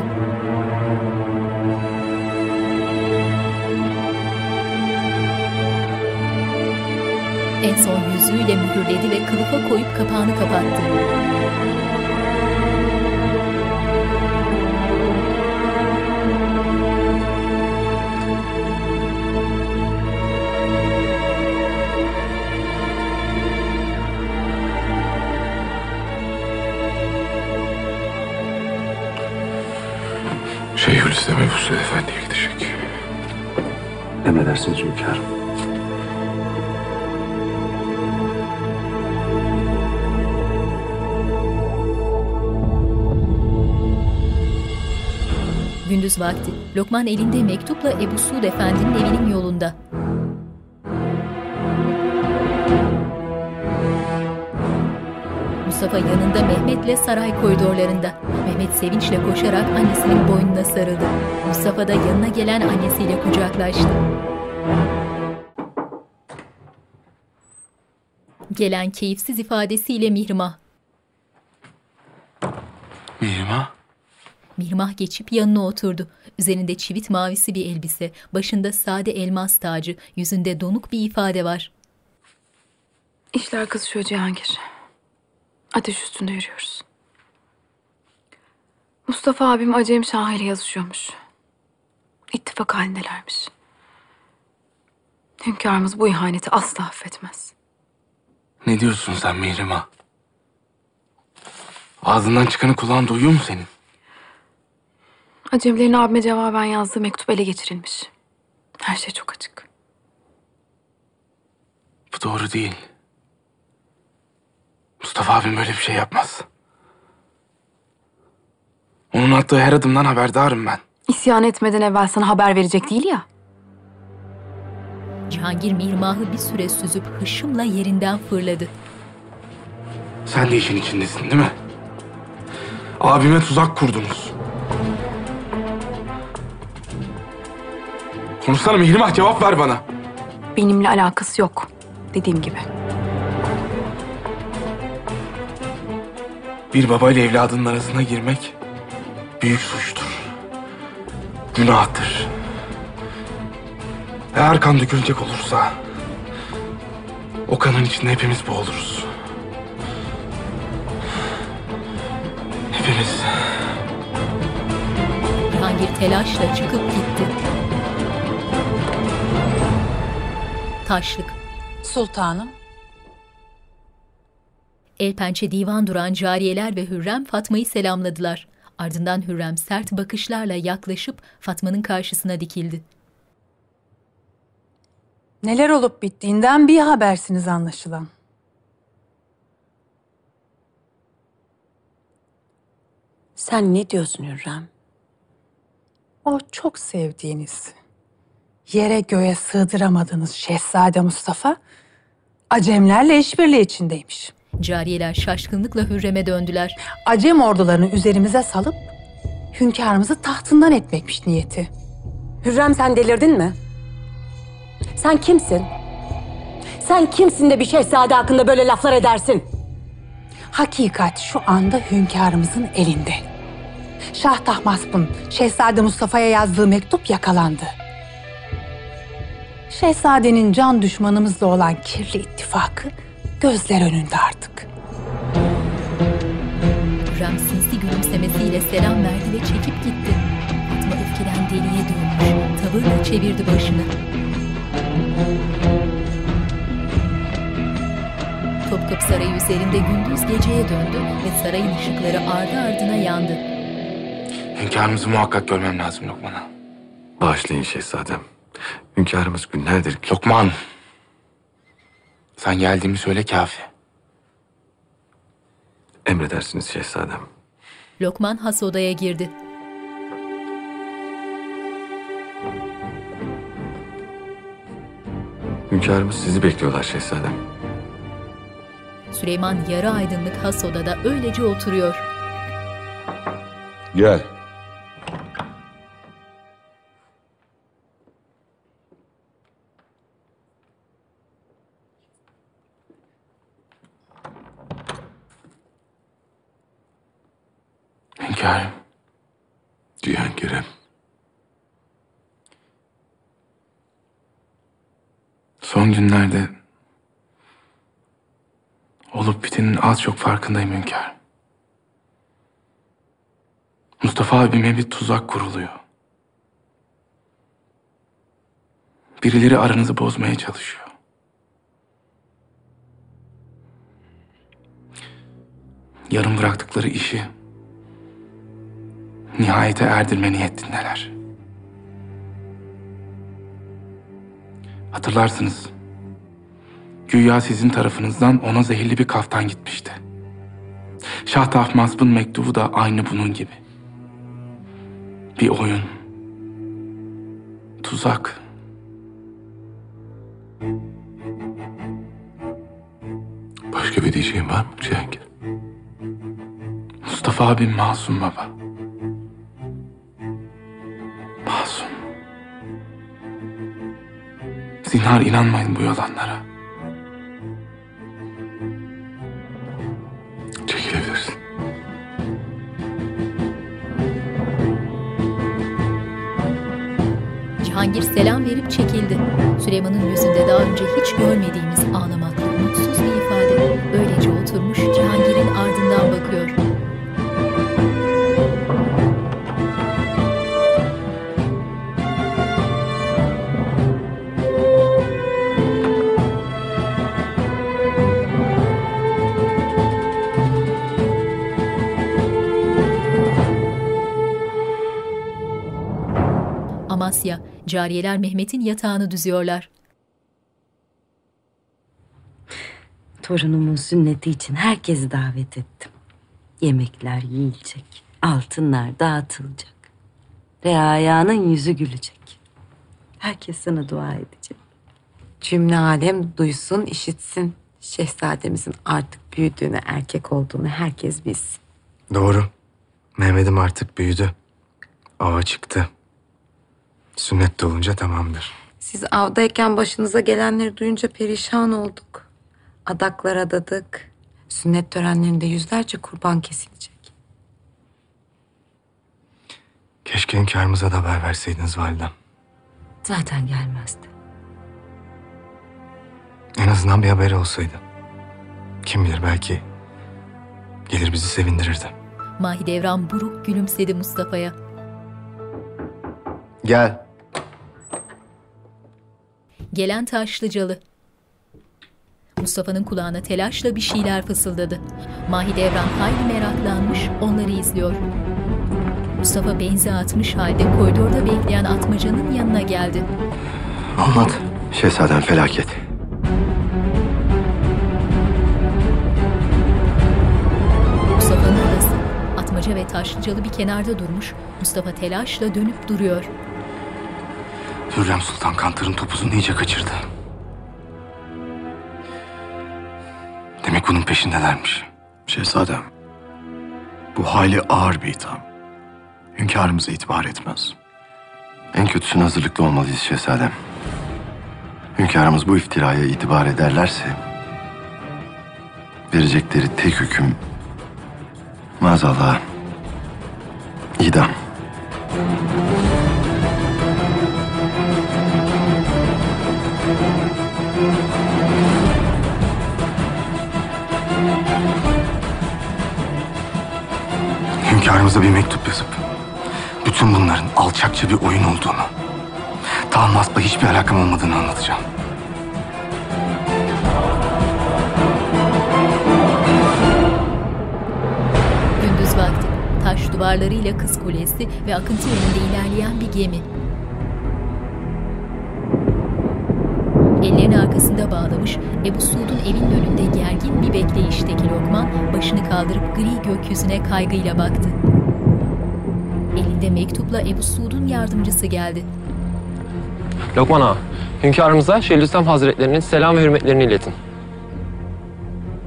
En son yüzüğüyle mühürledi ve kılıfa koyup kapağını kapattı. Şeyhülislam Ebu Suud Efendi'ye gidecek. Emredersiniz hünkârım. Gündüz vakti Lokman elinde mektupla Ebu Suud Efendi'nin evinin yolunda. Mustafa yanında Mehmet'le saray koridorlarında. Mehmet sevinçle koşarak annesinin boynuna sarıldı. Mustafa da yanına gelen annesiyle kucaklaştı. Gelen keyifsiz ifadesiyle Mihrimah. Mihrimah? Mihrimah geçip yanına oturdu. Üzerinde çivit mavisi bir elbise, başında sade elmas tacı, yüzünde donuk bir ifade var. İşler kızışıyor Cihangir. Ateş üstünde yürüyoruz. Mustafa abim Acem Şah ile yazışıyormuş. İttifak halindelermiş. Hünkârımız bu ihaneti asla affetmez. Ne diyorsun sen Mihrimah? Ağzından çıkanı kulağın duyuyor mu senin? Acemlerin abime cevaben yazdığı mektup ele geçirilmiş. Her şey çok açık. Bu doğru değil. Mustafa abim böyle bir şey yapmaz. Onun attığı her adımdan haberdarım ben. İsyan etmeden evvel sana haber verecek değil ya. Cihangir Mihrimah'ı bir süre süzüp hışımla yerinden fırladı. Sen de işin içindesin değil mi? Abime tuzak kurdunuz. Konuşsana Mihrimah cevap ver bana. Benimle alakası yok. Dediğim gibi. Bir babayla evladının arasına girmek büyük suçtur. Günahtır. Eğer kan dökülecek olursa o kanın içinde hepimiz boğuluruz. Hepimiz. Cihangir telaşla çıkıp gitti. Taşlık. Sultanım. El pençe divan duran cariyeler ve Hürrem Fatma'yı selamladılar. Ardından Hürrem sert bakışlarla yaklaşıp Fatma'nın karşısına dikildi. Neler olup bittiğinden bir habersiniz anlaşılan. Sen ne diyorsun Hürrem? O çok sevdiğiniz, yere göğe sığdıramadığınız Şehzade Mustafa, Acemlerle işbirliği içindeymiş. Cariyeler şaşkınlıkla Hürrem'e döndüler. Acem ordularını üzerimize salıp hünkârımızı tahtından etmekmiş niyeti. Hürrem sen delirdin mi? Sen kimsin? Sen kimsin de bir şehzade hakkında böyle laflar edersin? Hakikat şu anda hünkârımızın elinde. Şah Tahmasp'ın Şehzade Mustafa'ya yazdığı mektup yakalandı. Şehzadenin can düşmanımızla olan kirli ittifakı gözler önünde artık. Hürrem sinsi gülümsemesiyle selam verdi ve çekip gitti. Fatma öfkeden deliye dönmüş. Tavırla çevirdi başını. Topkapı Sarayı üzerinde gündüz geceye döndü ve sarayın ışıkları ardı ardına yandı. Hünkârımızı muhakkak görmem lazım Lokman'a. Bağışlayın şehzadem. Hünkârımız günlerdir... Lokman! Sen geldiğimi söyle kafi. Emredersiniz şehzadem. Lokman has odaya girdi. Hünkârımız sizi bekliyorlar şehzadem. Süleyman yarı aydınlık has odada öylece oturuyor. Gel. Hünkârım. Cihangir'im. Son günlerde olup bitenin az çok farkındayım hünkârım. Mustafa abime bir tuzak kuruluyor. Birileri aranızı bozmaya çalışıyor. Yarım bıraktıkları işi nihayete erdirme niyetindeler. Hatırlarsınız. Güya sizin tarafınızdan ona zehirli bir kaftan gitmişti. Şah Tahmasp'ın mektubu da aynı bunun gibi. Bir oyun. Tuzak. Başka bir diyeceğim var mı Cihangir? Mustafa abim masum baba. Masum. Zinhar inanmayın bu yalanlara. Çekilebilirsin. Cihangir selam verip çekildi. Süleyman'ın yüzünde daha önce hiç görmediğimiz ağlamaklı, mutsuz bir ifade. Öylece oturmuş Cihangir'in Amasya, cariyeler Mehmet'in yatağını düzüyorlar. Torunumun sünneti için herkesi davet ettim. Yemekler yiyilecek, altınlar dağıtılacak. Reaya'nın yüzü gülecek. Herkes sana dua edecek. Cümle alem duysun, işitsin. Şehzademizin artık büyüdüğünü, erkek olduğunu herkes bilsin. Doğru. Mehmet'im artık büyüdü. Ava çıktı. Sünnet de olunca tamamdır. Siz avdayken başınıza gelenleri duyunca perişan olduk. Adaklar adadık. Sünnet törenlerinde yüzlerce kurban kesilecek. Keşke hünkârımıza da haber verseydiniz validem. Zaten gelmezdi. En azından bir haberi olsaydı. Kim bilir belki gelir bizi sevindirirdi. Mahidevran buruk gülümsedi Mustafa'ya. Gel. Gelen Taşlıcalı. Mustafa'nın kulağına telaşla bir şeyler fısıldadı. Mahidevran hayli meraklanmış onları izliyor. Mustafa benzi atmış halde koridorda bekleyen atmacanın yanına geldi. Anlat. Şehzadem felaket. Mustafa'nın odası. Atmaca ve Taşlıcalı bir kenarda durmuş. Mustafa telaşla dönüp duruyor. Hürrem Sultan Kantar'ın topuzunu iyice kaçırdı. Demek bunun peşindelermiş. Şehzadem, bu hayli ağır bir itham. Hünkârımıza itibar etmez. En kötüsüne hazırlıklı olmalıyız şehzadem. Hünkârımız bu iftiraya itibar ederlerse... ...verecekleri tek hüküm... ...maazallah... ...idam. Hünkârımıza bir mektup yazıp bütün bunların alçakça bir oyun olduğunu, Tahmas'la hiçbir alakam olmadığını anlatacağım. Gündüz vakti taş duvarlarıyla Kız Kulesi ve akıntı yönünde ilerleyen bir gemi. Arkasında bağlamış, Ebu Suud'un evinin önünde gergin bir bekleyişteki Lokman başını kaldırıp gri gökyüzüne kaygıyla baktı. Elinde mektupla Ebu Suud'un yardımcısı geldi. Lokman Ağa, hünkârımıza Şeyhülislam Hazretlerinin selam ve hürmetlerini iletin.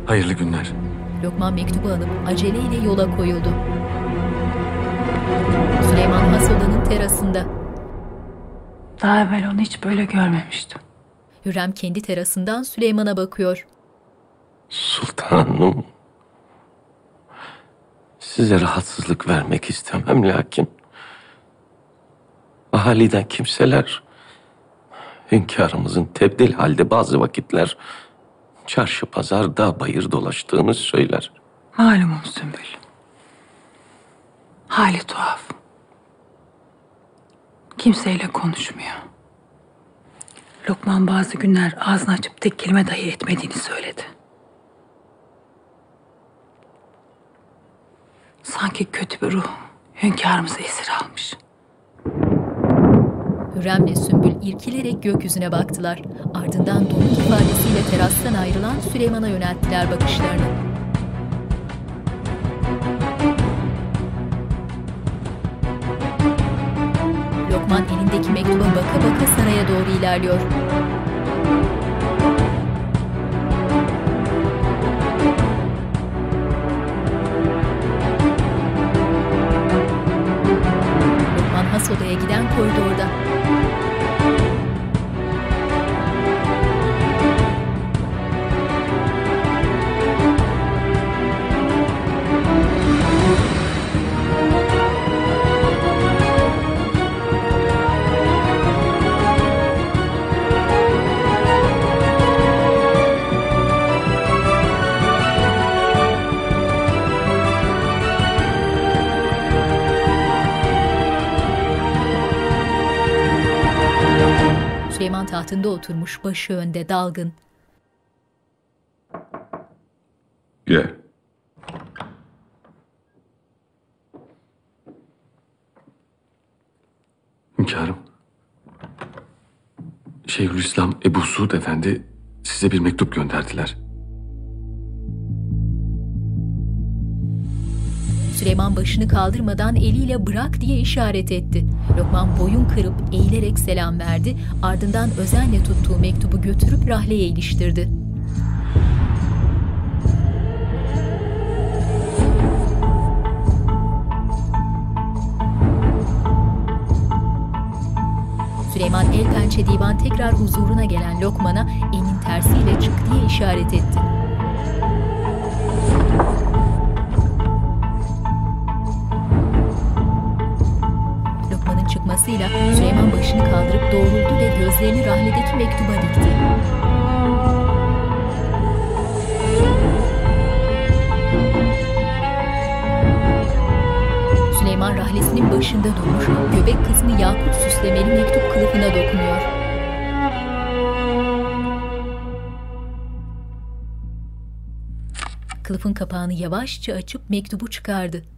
Hayırlı günler. Lokman mektubu alıp aceleyle yola koyuldu. Süleyman Hasoda'nın terasında. Daha evvel onu hiç böyle görmemiştim. Hürrem kendi terasından Süleyman'a bakıyor. Sultanım. Size rahatsızlık vermek istemem lakin ahaliden kimseler hünkârımızın tebdil halde bazı vakitler çarşı pazar dağ bayır dolaştığını söyler. Malumum Sümbül. Hali tuhaf. Kimseyle konuşmuyor. Lokman bazı günler ağzını açıp tek kelime dahi etmediğini söyledi. Sanki kötü bir ruh hünkârımızı esir almış. Hürrem'le Sümbül irkilerek gökyüzüne baktılar. Ardından donuk ifadesiyle terastan ayrılan Süleyman'a yönelttiler bakışlarını. Baka saraya doğru ilerliyor. Lokman has odaya giden koridorda. Süleyman tahtında oturmuş, başı önde, dalgın. Gel. Hünkârım. Şeyhülislam Ebu Suud Efendi size bir mektup gönderdiler. Süleyman başını kaldırmadan eliyle bırak diye işaret etti. Lokman boyun kırıp eğilerek selam verdi, ardından özenle tuttuğu mektubu götürüp rahleye iliştirdi. Süleyman el pençe divan tekrar huzuruna gelen Lokman'a elin tersiyle çık diye işaret etti. Lokman'ın çıkmasıyla Süleyman başını kaldırıp doğruldu ve gözlerini rahledeki mektuba dikti. Süleyman rahlesinin başında durmuş, göbek kısmı yakut süslemeli mektup kılıfına dokunuyor. Kılıfın kapağını yavaşça açıp mektubu çıkardı.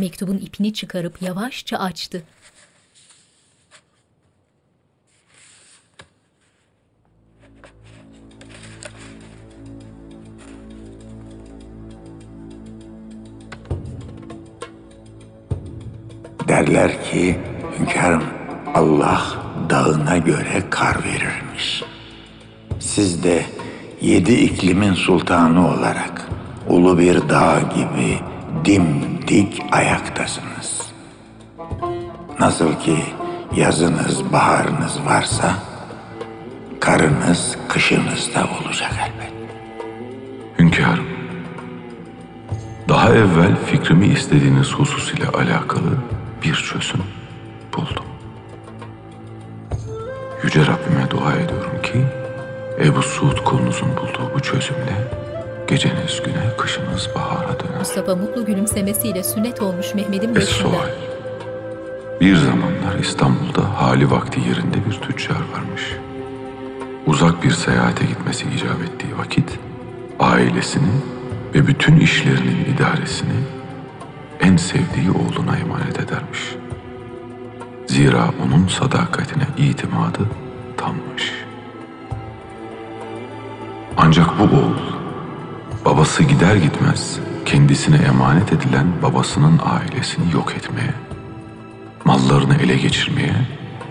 Mektubun ipini çıkarıp yavaşça açtı. Derler ki hünkârım Allah dağına göre kar verirmiş. Siz de yedi iklimin sultanı olarak ulu bir dağ gibi dimdik ayaktasınız. Nasıl ki yazınız, baharınız varsa karınız, kışınız da olacak elbet. Hünkârım, daha evvel fikrimi istediğiniz husus ile alakalı bir çözüm buldum. Yüce Rabbime dua ediyorum ki Ebu Suud kulunuzun bulduğu bu çözümle geceniz güne, kışınız bahara döner. Mustafa mutlu gülümsemesiyle sünnet olmuş Mehmet'in başında. Es-sual. Bir zamanlar İstanbul'da hali vakti yerinde bir tüccar varmış. Uzak bir seyahate gitmesi icap ettiği vakit ailesini ve bütün işlerinin idaresini en sevdiği oğluna emanet edermiş. Zira onun sadakatine itimadı tammış. Ancak bu oğul babası gider gitmez kendisine emanet edilen babasının ailesini yok etmeye, mallarını ele geçirmeye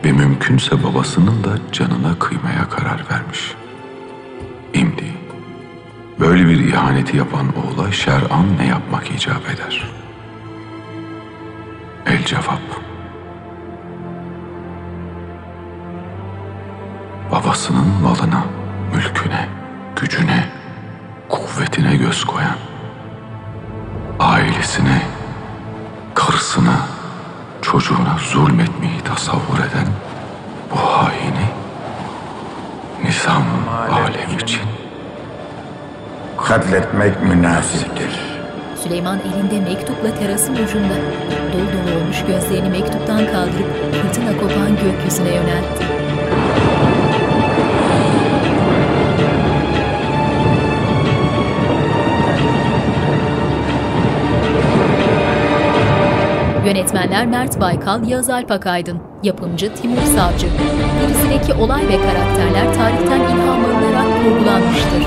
ve mümkünse babasının da canına kıymaya karar vermiş. İmdi, böyle bir ihaneti yapan oğula şer'an ne yapmak icap eder? El cevap. Babasının malına, ailesine, karısına, çocuğuna zulmetmeyi tasavvur eden bu haini nizam alem için Katletmek münasiptir. Süleyman elinde mektupla terasın ucunda. Dolu dolu olmuş gözlerini mektuptan kaldırıp fırtına kopan gökyüzüne yöneltti. Yönetmenler Mert Baykal, Yağız Alpakaydın. Yapımcı Timur Savcı. Dizideki olay ve karakterler tarihten ilham alınarak kurgulanmıştır.